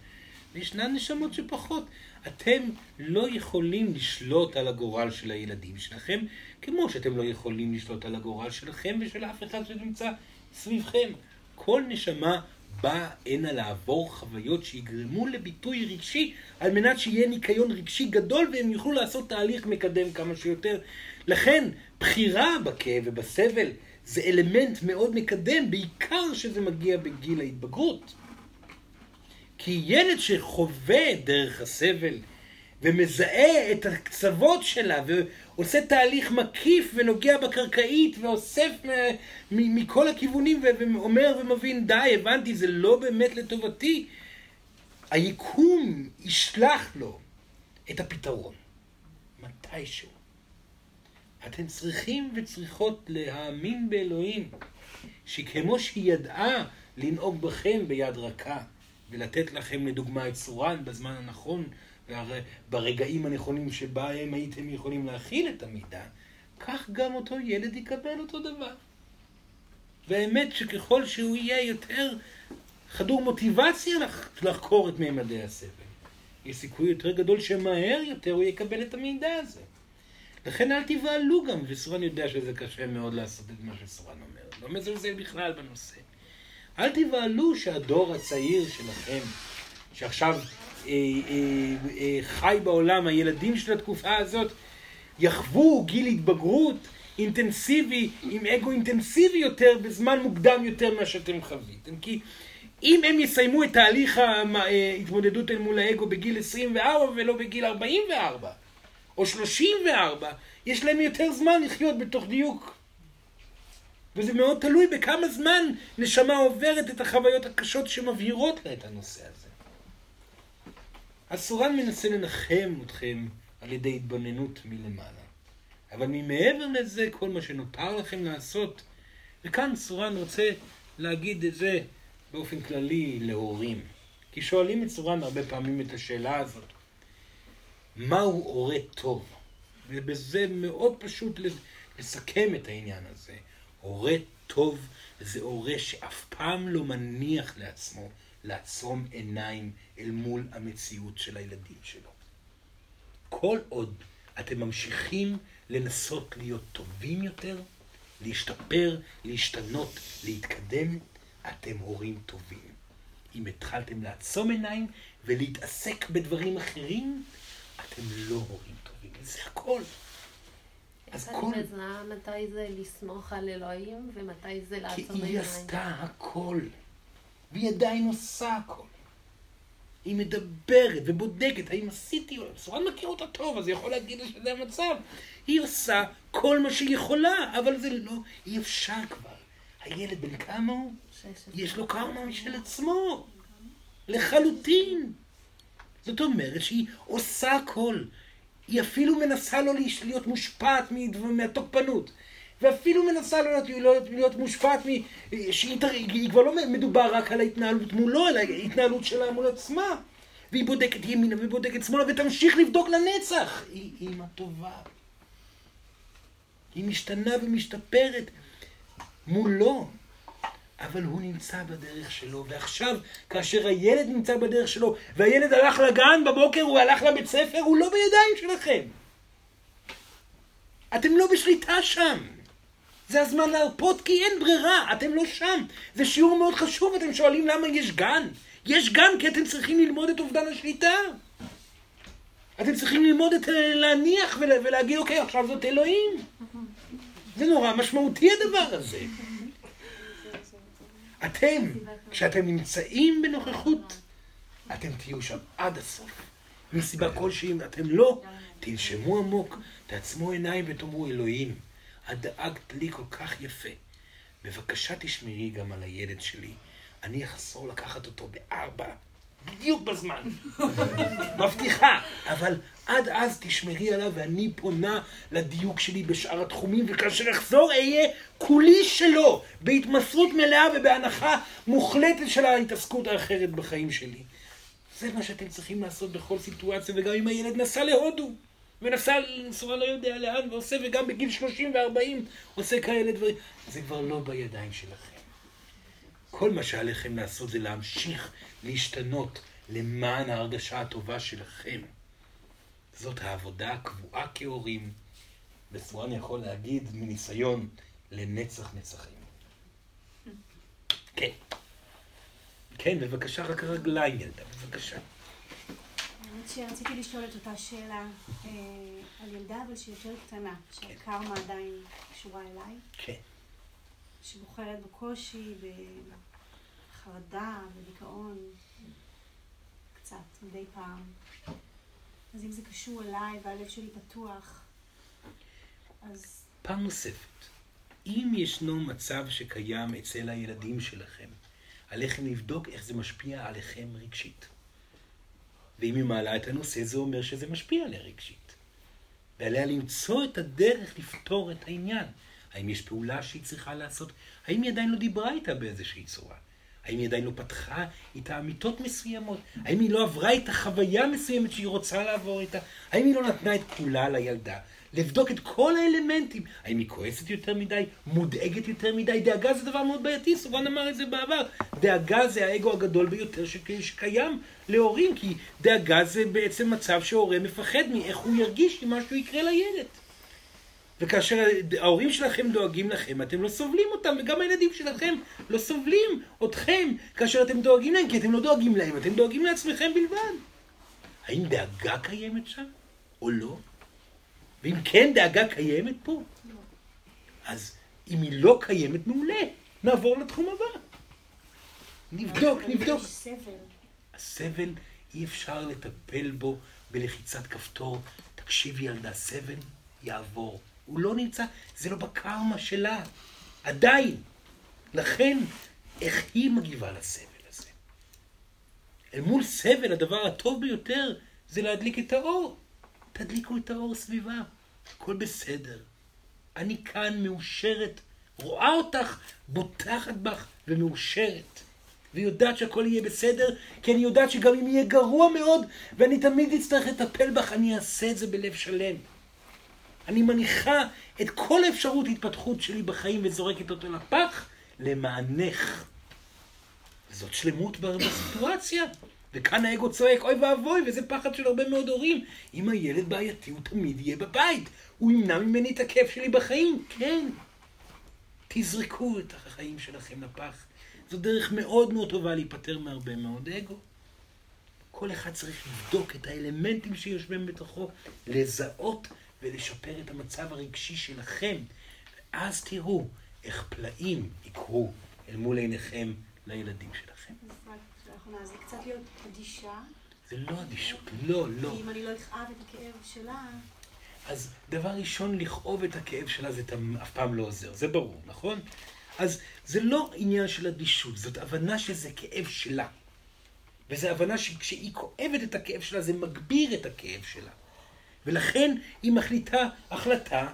וישנן נשמות שפחות. אתם לא יכולים לשלוט על הגורל של הילדים שלכם, כמו שאתם לא יכולים לשלוט על הגורל שלכם ושל אף אחד שנמצא סביבכם. כל נשמה באה הנה לעבור חוויות שיגרמו לביטוי רגשי, על מנת שיהיה ניקיון רגשי גדול והם יוכלו לעשות תהליך מקדם כמה שיותר. לכן, בחירה בכאב ובסבל זה אלמנט מאוד מקדם, בעיקר שזה מגיע בגיל ההתבגרות. כי ילד שחווה דרך הסבל ומזהה את הקצוות שלה ועושה תהליך מקיף ונוגע בקרקעית ואוסף מכל הכיוונים ואומר ומבין די הבנתי זה לא באמת לטובתי. היקום ישלח לו את הפתרון מתישהו. אתם צריכים וצריכות להאמין באלוהים שכמו שהיא ידעה לנהוג בכם ביד רכה ולתת לכם לדוגמה את צורן בזמן הנכון ברגעים הנכונים שבהם הייתם יכולים להכיל את המידע, כך גם אותו ילד יקבל אותו דבר. והאמת שככל שהוא יהיה יותר חדור מוטיבציה לחקור את מימדי הסבל, יש סיכוי יותר גדול שמהר יותר הוא יקבל את המידע הזה. לכן אל תבהלו גם, וסורן יודע שזה קשה מאוד לעשות את מה שסורן אומר. לא מזלזל בכלל בנושא. אל תבהלו שהדור הצעיר שלכם, שעכשיו חי בעולם, הילדים של התקופה הזאת, יחוו גיל התבגרות אינטנסיבי, עם אגו אינטנסיבי יותר, בזמן מוקדם יותר ממה שאתם חוויתם. כי אם הם יסיימו את תהליך ההתמודדות אל מול האגו בגיל 24 ולא בגיל 44 או 34, יש להם יותר זמן לחיות בתוך דיוק. וזה מאוד תלוי בכמה זמן נשמה עוברת את החוויות הקשות שמבהירות לה את הנושא הזה. אז סורן מנסה לנחם אתכם על ידי התבוננות מלמעלה. אבל ממעבר לזה, כל מה שנותר לכם לעשות, וכאן סורן רוצה להגיד את זה באופן כללי להורים. כי שואלים את סורן הרבה פעמים את השאלה הזאת, מהו הורה טוב? ובזה מאוד פשוט לסכם את העניין הזה. הורה טוב זה הורה שאף פעם לא מניח לעצמו לעצום עיניים אל מול המציאות של הילדים שלו. כל עוד אתם ממשיכים לנסות להיות טובים יותר, להשתפר, להשתנות, להתקדם, אתם הורים טובים. אם התחלתם לעצום עיניים ולהתעסק בדברים אחרים, אתם לא הורים טובים. זה הכל. אז כל... אני מזהה מתי זה לסמוך על אלוהים ומתי זה לעצום עיניים. כי היא עשתה הכל, והיא עדיין עושה הכל. היא מדברת ובודקת האם עשיתי, סורן מכיר אותה טוב, אז היא יכול להגיד לה שזה המצב. היא עושה כל מה שהיא יכולה, אבל זה לא, אי אפשר כבר. הילד בן כמה הוא? יש לו קרמה משל עצמו. לחלוטין. זאת אומרת שהיא עושה הכל. היא אפילו מנסה לא להיות מושפעת מהתוקפנות. ואפילו מנסה לא להיות, להיות, להיות מושפעת מ... שהיא כבר לא מדובר רק על ההתנהלות מולו, אלא ההתנהלות שלה מול עצמה. והיא בודקת ימינה ובודקת שמאלה, ותמשיך לבדוק לנצח. היא אימא טובה. היא משתנה ומשתפרת מולו. אבל הוא נמצא בדרך שלו, ועכשיו, כאשר הילד נמצא בדרך שלו, והילד הלך לגן בבוקר, הוא הלך לבית ספר, הוא לא בידיים שלכם. אתם לא בשליטה שם. זה הזמן להרפות כי אין ברירה, אתם לא שם. זה שיעור מאוד חשוב, אתם שואלים למה יש גן. יש גן כי אתם צריכים ללמוד את אובדן השליטה. אתם צריכים ללמוד את, להניח ולה, ולהגיד, אוקיי, עכשיו זאת אלוהים. זה נורא משמעותי הדבר הזה. אתם, כשאתם נמצאים בנוכחות, אתם תהיו שם עד הסוף. מסיבה כלשהי, אם אתם לא, תנשמו עמוק, תעצמו עיניים ותאמרו, אלוהים, את דאגת לי כל כך יפה. בבקשה תשמרי גם על הילד שלי. אני אחזור לקחת אותו בארבע, בדיוק בזמן. [laughs] מבטיחה. אבל עד אז תשמרי עליו, ואני פונה לדיוק שלי בשאר התחומים, וכאשר אחזור אהיה כולי שלו, בהתמסרות מלאה ובהנחה מוחלטת של ההתעסקות האחרת בחיים שלי. זה מה שאתם צריכים לעשות בכל סיטואציה, וגם אם הילד נסע להודו, ונסע לנסוע לא יודע לאן, ועושה, וגם בגיל 30 ו-40 עושה כאלה דברים. זה כבר לא בידיים שלכם. כל מה שעליכם לעשות זה להמשיך להשתנות למען ההרגשה הטובה שלכם. זאת העבודה הקבועה כהורים, בסורה אני יכול להגיד מניסיון, לנצח נצחים. כן. כן, בבקשה, רק הרגליים ילדה, בבקשה. האמת שרציתי לשאול את אותה שאלה אה, על ילדה, אבל שהיא יותר קטנה, שהקרמה עדיין קשורה אליי. כן. שבוחרת בקושי, בחרדה, בדיכאון, קצת, מדי פעם. אז אם זה קשור אליי והלב שלי פתוח, אז... פעם נוספת, אם ישנו מצב שקיים אצל הילדים שלכם, עליכם לבדוק איך זה משפיע עליכם רגשית. ואם היא מעלה את הנושא, זה אומר שזה משפיע עליה רגשית. ועליה למצוא את הדרך לפתור את העניין. האם יש פעולה שהיא צריכה לעשות? האם היא עדיין לא דיברה איתה באיזושהי צורה? האם היא עדיין לא פתחה איתה אמיתות מסוימות? האם היא לא עברה איתה חוויה מסוימת שהיא רוצה לעבור איתה? האם היא לא נתנה את כולה לילדה? לבדוק את כל האלמנטים. האם היא כועסת יותר מדי? מודאגת יותר מדי? דאגה זה דבר מאוד בעייתי, סורן אמר את זה בעבר. דאגה זה האגו הגדול ביותר שקיים להורים, כי דאגה זה בעצם מצב שהורה מפחד מאיך הוא ירגיש אם משהו יקרה לילד. וכאשר ההורים שלכם דואגים לכם, אתם לא סובלים אותם, וגם הילדים שלכם לא סובלים אתכם כאשר אתם דואגים להם, כי אתם לא דואגים להם, אתם דואגים לעצמכם בלבד. האם דאגה קיימת שם, או לא? ואם כן דאגה קיימת פה, אז אם היא לא קיימת, מעולה. נעבור לתחום הבא. נבדוק, נבדוק. הסבל, אי אפשר לטפל בו בלחיצת כפתור. תקשיבי ילדה, סבל יעבור. הוא לא נמצא, זה לא בקרמה שלה. עדיין. לכן, איך היא מגיבה לסבל הזה? אל מול סבל, הדבר הטוב ביותר זה להדליק את האור. תדליקו את האור סביבה, הכל בסדר. אני כאן מאושרת, רואה אותך, בוטחת בך ומאושרת. ויודעת שהכל יהיה בסדר, כי אני יודעת שגם אם יהיה גרוע מאוד, ואני תמיד אצטרך לטפל בך, אני אעשה את זה בלב שלם. אני מניחה את כל אפשרות התפתחות שלי בחיים וזורקת אותו לפח למענך. זאת שלמות בסיטואציה. וכאן האגו צועק, אוי ואבוי, וזה פחד של הרבה מאוד הורים. אם הילד בעייתי, הוא תמיד יהיה בבית. הוא ימנע ממני את הכיף שלי בחיים. כן. תזרקו את החיים שלכם לפח. זו דרך מאוד מאוד טובה להיפטר מהרבה מאוד אגו. כל אחד צריך לבדוק את האלמנטים שיושבים בתוכו, לזהות ולשפר את המצב הרגשי שלכם. ואז תראו איך פלאים יקרו אל מול עיניכם לילדים שלכם. זה קצת להיות אדישה. זה לא אדישות, לא, לא. כי אם אני לא אכאב את הכאב שלה... אז דבר ראשון, לכאוב את הכאב שלה זה אף פעם לא עוזר, זה ברור, נכון? אז זה לא עניין של אדישות, זאת הבנה שזה כאב שלה. וזו הבנה שכשהיא כואבת את הכאב שלה, זה מגביר את הכאב שלה. ולכן היא מחליטה החלטה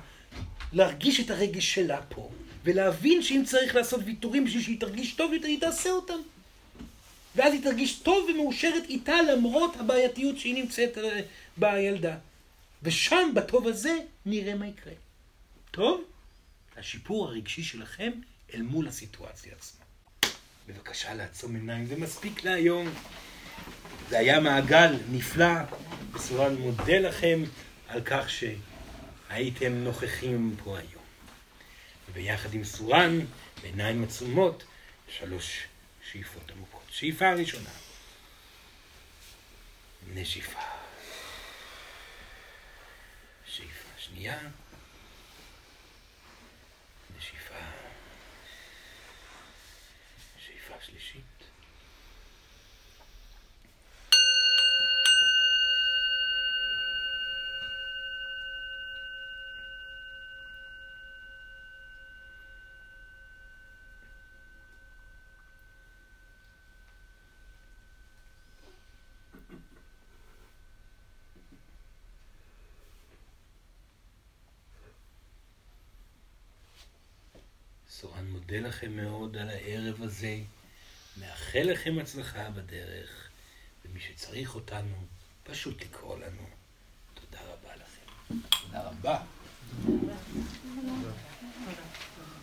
להרגיש את הרגש שלה פה, ולהבין שאם צריך לעשות ויתורים בשביל שהיא תרגיש טוב יותר, היא תעשה אותם. ואז היא תרגיש טוב ומאושרת איתה למרות הבעייתיות שהיא נמצאת אה, בה הילדה. ושם, בטוב הזה, נראה מה יקרה. טוב? השיפור הרגשי שלכם אל מול הסיטואציה עצמה. בבקשה לעצום עיניים, זה מספיק להיום. זה היה מעגל נפלא. בסורן מודה לכם על כך שהייתם נוכחים פה היום. וביחד עם סורן, בעיניים עצומות, שלוש שאיפות עמוקות. si fa ragionare, ne si fa, si fa, si לכם מאוד על הערב הזה, מאחל לכם הצלחה בדרך, ומי שצריך אותנו, פשוט לקרוא לנו. תודה רבה לכם. תודה רבה.